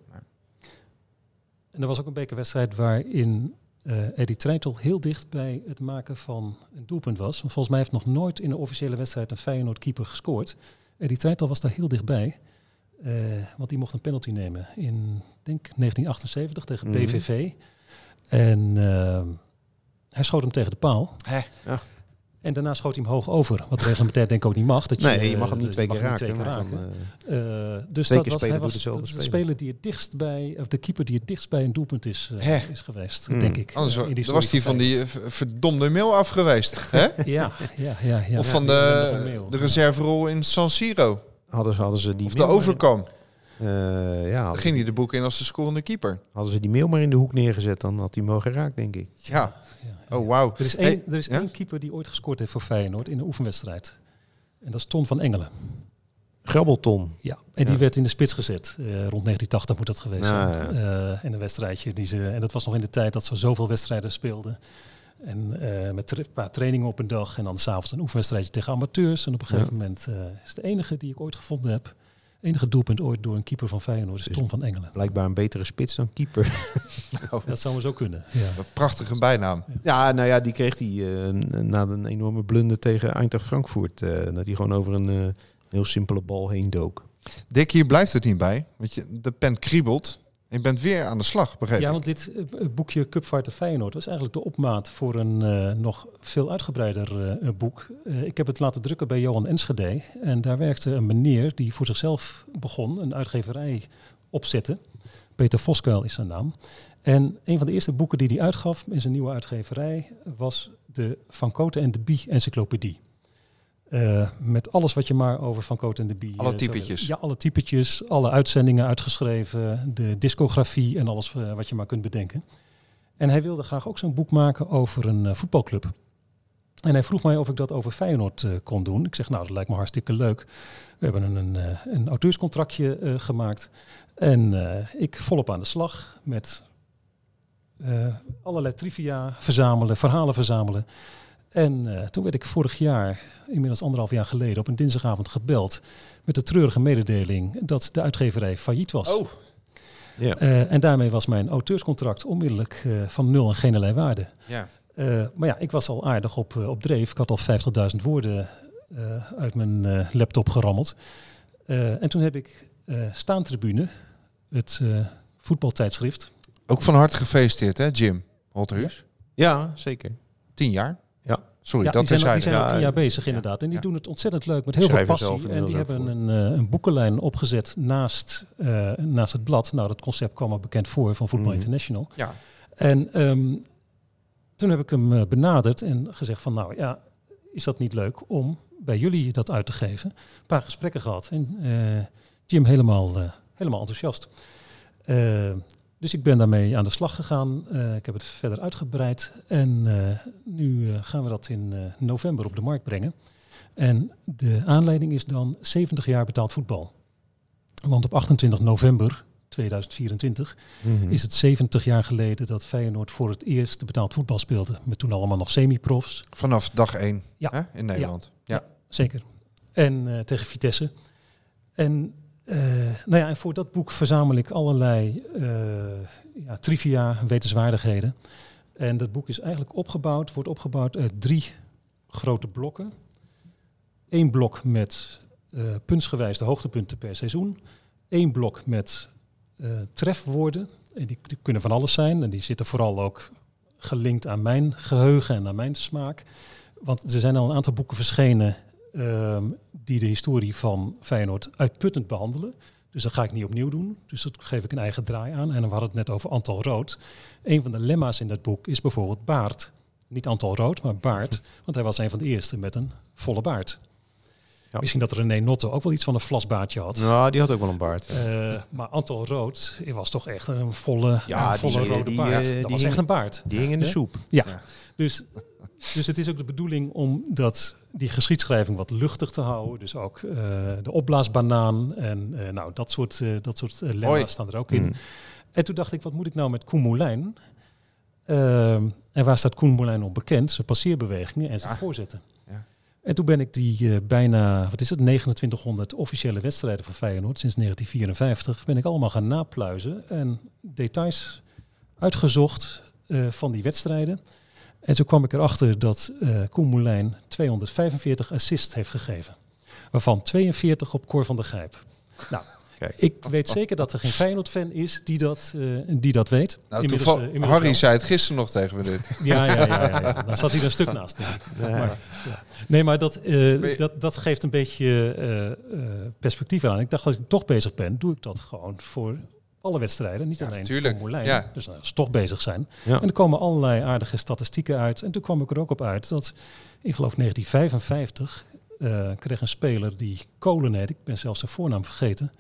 En er was ook een bekerwedstrijd waarin eh Eddie Treitel heel dicht bij het maken van een doelpunt was. Want volgens mij heeft nog nooit in een officiële wedstrijd een Feyenoord keeper gescoord. Eddie Treitel was daar heel dichtbij. eh want die mocht een penalty nemen in, denk 1978 tegen Mhm. PVV. En eh, hij schoot hem tegen de paal. Hè? Ja. En daarna schoot hij hem hoog over. Wat reglementair denk ik ook niet mag. Dat Nee, je eh, mag hem niet je twee mag keer hem raken. twee keer want dan, raken. eh, Eh, dus dat was, hij was de speler. speler die het dichtst bij, of de keeper die het dichtst bij een doelpunt is, eh, is geweest, Hmm. denk ik. Anders eh, in die dan was die van die eh, verdomde mail af geweest. Hè? Ja, ja, ja. ja. of van de, de reserverol in San Siro. hadden, ze, hadden ze die Of de overkam. eh, ja, ging hij de boek in als de scorende keeper. hadden ze die mail maar in de hoek neergezet, dan had hij hem wel geraakt, denk ik. Ja, ja. Oh, wauw. Er is, één, Hey, er is ja? één keeper die ooit gescoord heeft voor Feyenoord in een oefenwedstrijd. En dat is Ton van Engelen. Grabbelton. Ja, en die Ja. werd in de spits gezet. Eh, rond 1980 moet dat geweest Ja, zijn. Eh, in een wedstrijdje. Die ze, en dat was nog in de tijd dat ze zoveel wedstrijden speelden. En eh, met een paar trainingen op een dag. En dan s'avonds een oefenwedstrijdje tegen amateurs. En op een gegeven moment is de enige die ik ooit gevonden heb. Enige doelpunt ooit door een keeper van Feyenoord is Dus- Tom van Engelen. Blijkbaar een betere spits dan keeper. Dat zou maar zo kunnen. Ja. Een prachtige bijnaam. Ja, nou ja, die kreeg hij eh, na een enorme blunder tegen Eintracht Frankfurt. eh, dat hij gewoon over een eh, heel simpele bal heen dook. Dick, hier blijft het niet bij. Want je, de pen kriebelt. Je bent weer aan de slag, begreep Ja, want dit boekje Cupfighter Feyenoord was eigenlijk de opmaat voor een eh, nog veel uitgebreider eh, boek. Eh, ik heb het laten drukken bij Johan Enschede. En daar werkte een meneer die voor zichzelf begon, een uitgeverij opzette. Peter Voskuil is zijn naam. En een van de eerste boeken die hij uitgaf in zijn nieuwe uitgeverij was de Van Cote en de Bie Encyclopedie. Eh, met alles wat je maar over Van Cote en de Bie... Alle eh, typetjes. Ja, alle typetjes, alle uitzendingen uitgeschreven, de discografie en alles eh, wat je maar kunt bedenken. En hij wilde graag ook zo'n boek maken over een voetbalclub. En hij vroeg mij of ik dat over Feyenoord kon doen. Ik zeg, nou, dat lijkt me hartstikke leuk. We hebben een, een, een auteurscontractje gemaakt. En ik volop aan de slag met allerlei trivia verzamelen, verhalen verzamelen. En eh, toen werd ik vorig jaar, inmiddels anderhalf jaar geleden, op een dinsdagavond gebeld met de treurige mededeling dat de uitgeverij failliet was. Oh. Ja. Eh, en daarmee was mijn auteurscontract onmiddellijk eh, van nul en geen allerlei waarde. Ja. Eh, maar ja, ik was al aardig op, op dreef. Ik had al 50.000 woorden eh, uit mijn eh, laptop gerammeld. Eh, en toen heb ik eh Staantribune, het eh, voetbaltijdschrift. Ook van harte gefeliciteerd, hè, Jim Holterhuis? ja, zeker. Tien jaar? Ja. Sorry, ja, dat die zijn, al- is die zijn al Ja, tien jaar bezig inderdaad. En die doen het ontzettend leuk met heel veel passie. En die hebben een, eh, een boekenlijn opgezet naast, eh, naast het blad. Nou, dat concept kwam al bekend voor van Voetbal Mhm. International. Ja. En ehm, toen heb ik hem eh, benaderd en gezegd van nou ja, is dat niet leuk om bij jullie dat uit te geven? Een paar gesprekken gehad en Jim helemaal, helemaal enthousiast. Dus ik ben daarmee aan de slag gegaan. Eh, ik heb het verder uitgebreid en eh, nu eh, gaan we dat in november op de markt brengen. En de aanleiding is dan 70 jaar betaald voetbal. Want op 28 november 2024 Mhm. is het 70 jaar geleden dat Feyenoord voor het eerst betaald voetbal speelde. Met toen allemaal nog semi-profs. Vanaf dag 1 Ja. hè, in Nederland. Ja. Zeker. En tegen Vitesse. En, nou ja, en voor dat boek verzamel ik allerlei eh, ja, trivia, wetenswaardigheden. En dat boek is eigenlijk opgebouwd, wordt opgebouwd uit drie grote blokken. Eén blok met eh puntsgewijs de hoogtepunten per seizoen. Eén blok met eh, trefwoorden. En die kunnen van alles zijn. En die zitten vooral ook gelinkt aan mijn geheugen en aan mijn smaak. Want er zijn al een aantal boeken verschenen ehm, die de historie van Feyenoord uitputtend behandelen. Dus dat ga ik niet opnieuw doen. Dus dat geef ik een eigen draai aan. En we hadden het net over Antal Rood. Een van de lemma's in dat boek is bijvoorbeeld baard. Niet Antal Rood, maar baard. Want hij was een van de eerste met een volle baard. Ja. Misschien dat René Notte ook wel iets van een vlasbaardje had. Nou, die had ook wel een baard. Eh, maar Antal Rood was toch echt een volle, Ja, een volle die, rode die, baard. eh, dat die was hing- echt een baard. Die hing in de soep. Ja. Dus, dus het is ook de bedoeling om dat, die geschiedschrijving wat luchtig te houden. Dus ook eh, de opblaasbanaan en eh, nou, dat soort, eh, dat soort lemma's staan er ook in. Mm. En toen dacht ik, wat moet ik nou met Koen Moulijn? Ehm, en waar staat Koen Moulijn op bekend? Zijn passeerbewegingen en zijn Ja. voorzetten. Ja. En toen ben ik die bijna, wat is het, 2900 officiële wedstrijden van Feyenoord sinds 1954, ben ik allemaal gaan napluizen en details uitgezocht van die wedstrijden. En zo kwam ik erachter dat eh Koen Moulijn 245 assists heeft gegeven. Waarvan 42 op Cor van der Grijp. Nou, Kijk. ik weet zeker dat er geen Feyenoord-fan is die dat, eh, die dat weet. Nou, Inmiddels, eh, inmiddels Harry wel. zei het gisteren nog tegen me dit. Ja, ja, ja, ja, ja. Dan zat hij er een stuk naast. Maar, ja. Nee, maar dat, dat, dat geeft een beetje perspectief aan. Ik dacht, als ik toch bezig ben, doe ik dat gewoon voor alle wedstrijden. Niet Ja, alleen natuurlijk. voor Moulijn. Ja. Dus nou, als we toch bezig zijn. Ja. En er komen allerlei aardige statistieken uit. En toen kwam ik er ook op uit dat, ik geloof 1955, eh, kreeg een speler die Kolen heet. Ik ben zelfs zijn voornaam vergeten.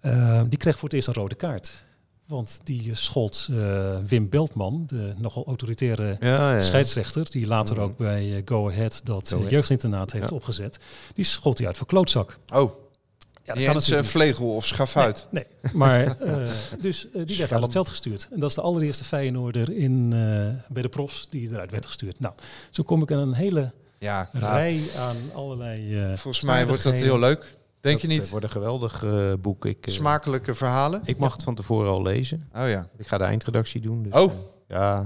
Eh, die kreeg voor het eerst een rode kaart. Want die eh, schold eh, Wim Beltman, de nogal autoritaire Ja, ja. scheidsrechter, die later ook bij eh, Go Ahead dat Go eh, Ahead. jeugdinternaat heeft Ja. opgezet. Die schold hij uit voor klootzak. Oh, Ja, die Jens eh, Vlegel of Schafuit. Nee, nee. maar eh, dus eh, die werd uit het veld gestuurd. En dat is de allereerste Feyenoorder in, eh, bij de profs die eruit werd gestuurd. Nou, zo kom ik aan een hele Ja, nou, rij aan allerlei eh volgens mij wordt dat heel leuk. Denk je Dat, niet? wordt een geweldig boek. Ik, eh, Smakelijke verhalen. ik mag het van tevoren al lezen. Oh ja. Ik ga de eindredactie doen. Dus, Oh. ja,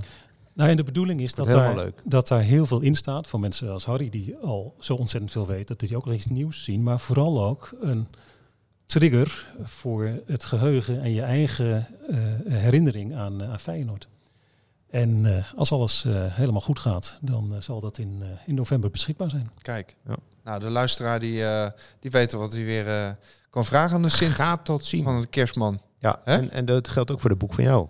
Nou, en de bedoeling is dat helemaal daar, leuk. dat daar heel veel in staat van mensen als Harry, die al zo ontzettend veel weten, dat die ook al iets nieuws zien, maar vooral ook een trigger voor het geheugen en je eigen eh, herinnering aan, eh, aan Feyenoord. En eh, als alles eh, helemaal goed gaat, dan zal dat in, eh, in november beschikbaar zijn. Kijk. Ja. Nou, de luisteraar die, eh, die weet wat hij weer kan vragen aan de Sint gaat dat zien. van de kerstman. Ja, en, en dat geldt ook voor het boek van jou.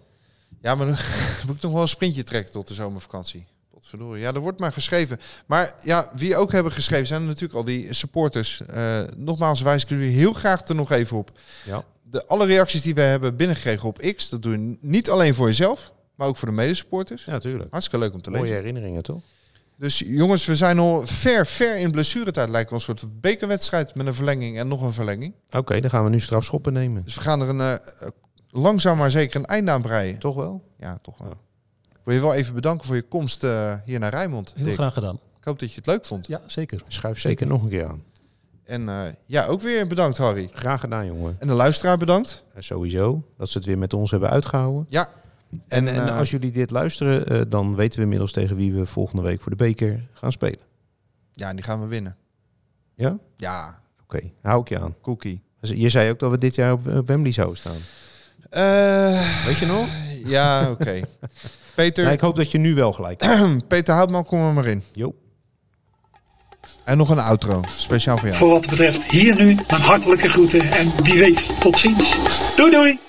Ja, maar dan moet ik nog wel een sprintje trekken tot de zomervakantie. Potverdorie. Ja, er wordt maar geschreven. Maar ja, wie ook hebben geschreven zijn er natuurlijk al die supporters. Eh, nogmaals wijs ik jullie heel graag er nog even op. Ja. De, alle reacties die we hebben binnengekregen op X, dat doe je niet alleen voor jezelf, maar ook voor de medesupporters. Ja, natuurlijk. Hartstikke leuk om te Mooie lezen. herinneringen, toch? Dus jongens, we zijn al ver, ver in blessuretijd. Lijkt wel een soort bekerwedstrijd met een verlenging en nog een verlenging. Oké, dan gaan we nu strafschoppen nemen. Dus we gaan er een, eh, eh, langzaam maar zeker een eind aan breien. Toch wel? Ja, toch wel. Wil je wel even bedanken voor je komst eh, hier naar Rijnmond. Heel Dick. graag gedaan. Ik hoop dat je het leuk vond. Ja, zeker. Schuif zeker nog een keer aan. En eh, ja, ook weer bedankt Harry. Graag gedaan, jongen. En de luisteraar bedankt. En sowieso dat ze het weer met ons hebben uitgehouden. Ja. En, en eh, als jullie dit luisteren, eh, dan weten we inmiddels tegen wie we volgende week voor de beker gaan spelen. Ja, die gaan we winnen. Ja? Ja, Oké, hou ik je aan. cookie. Dus Je zei ook dat we dit jaar op op Wembley zouden staan. Eh, Weet je nog? ja, oké. Peter, Nou, ik hoop dat je nu wel gelijk hebt. Peter Houtman, kom er maar in. Jo. En nog een outro, speciaal voor jou. Voor wat betreft hier nu mijn hartelijke groeten en wie weet tot ziens. Doei doei!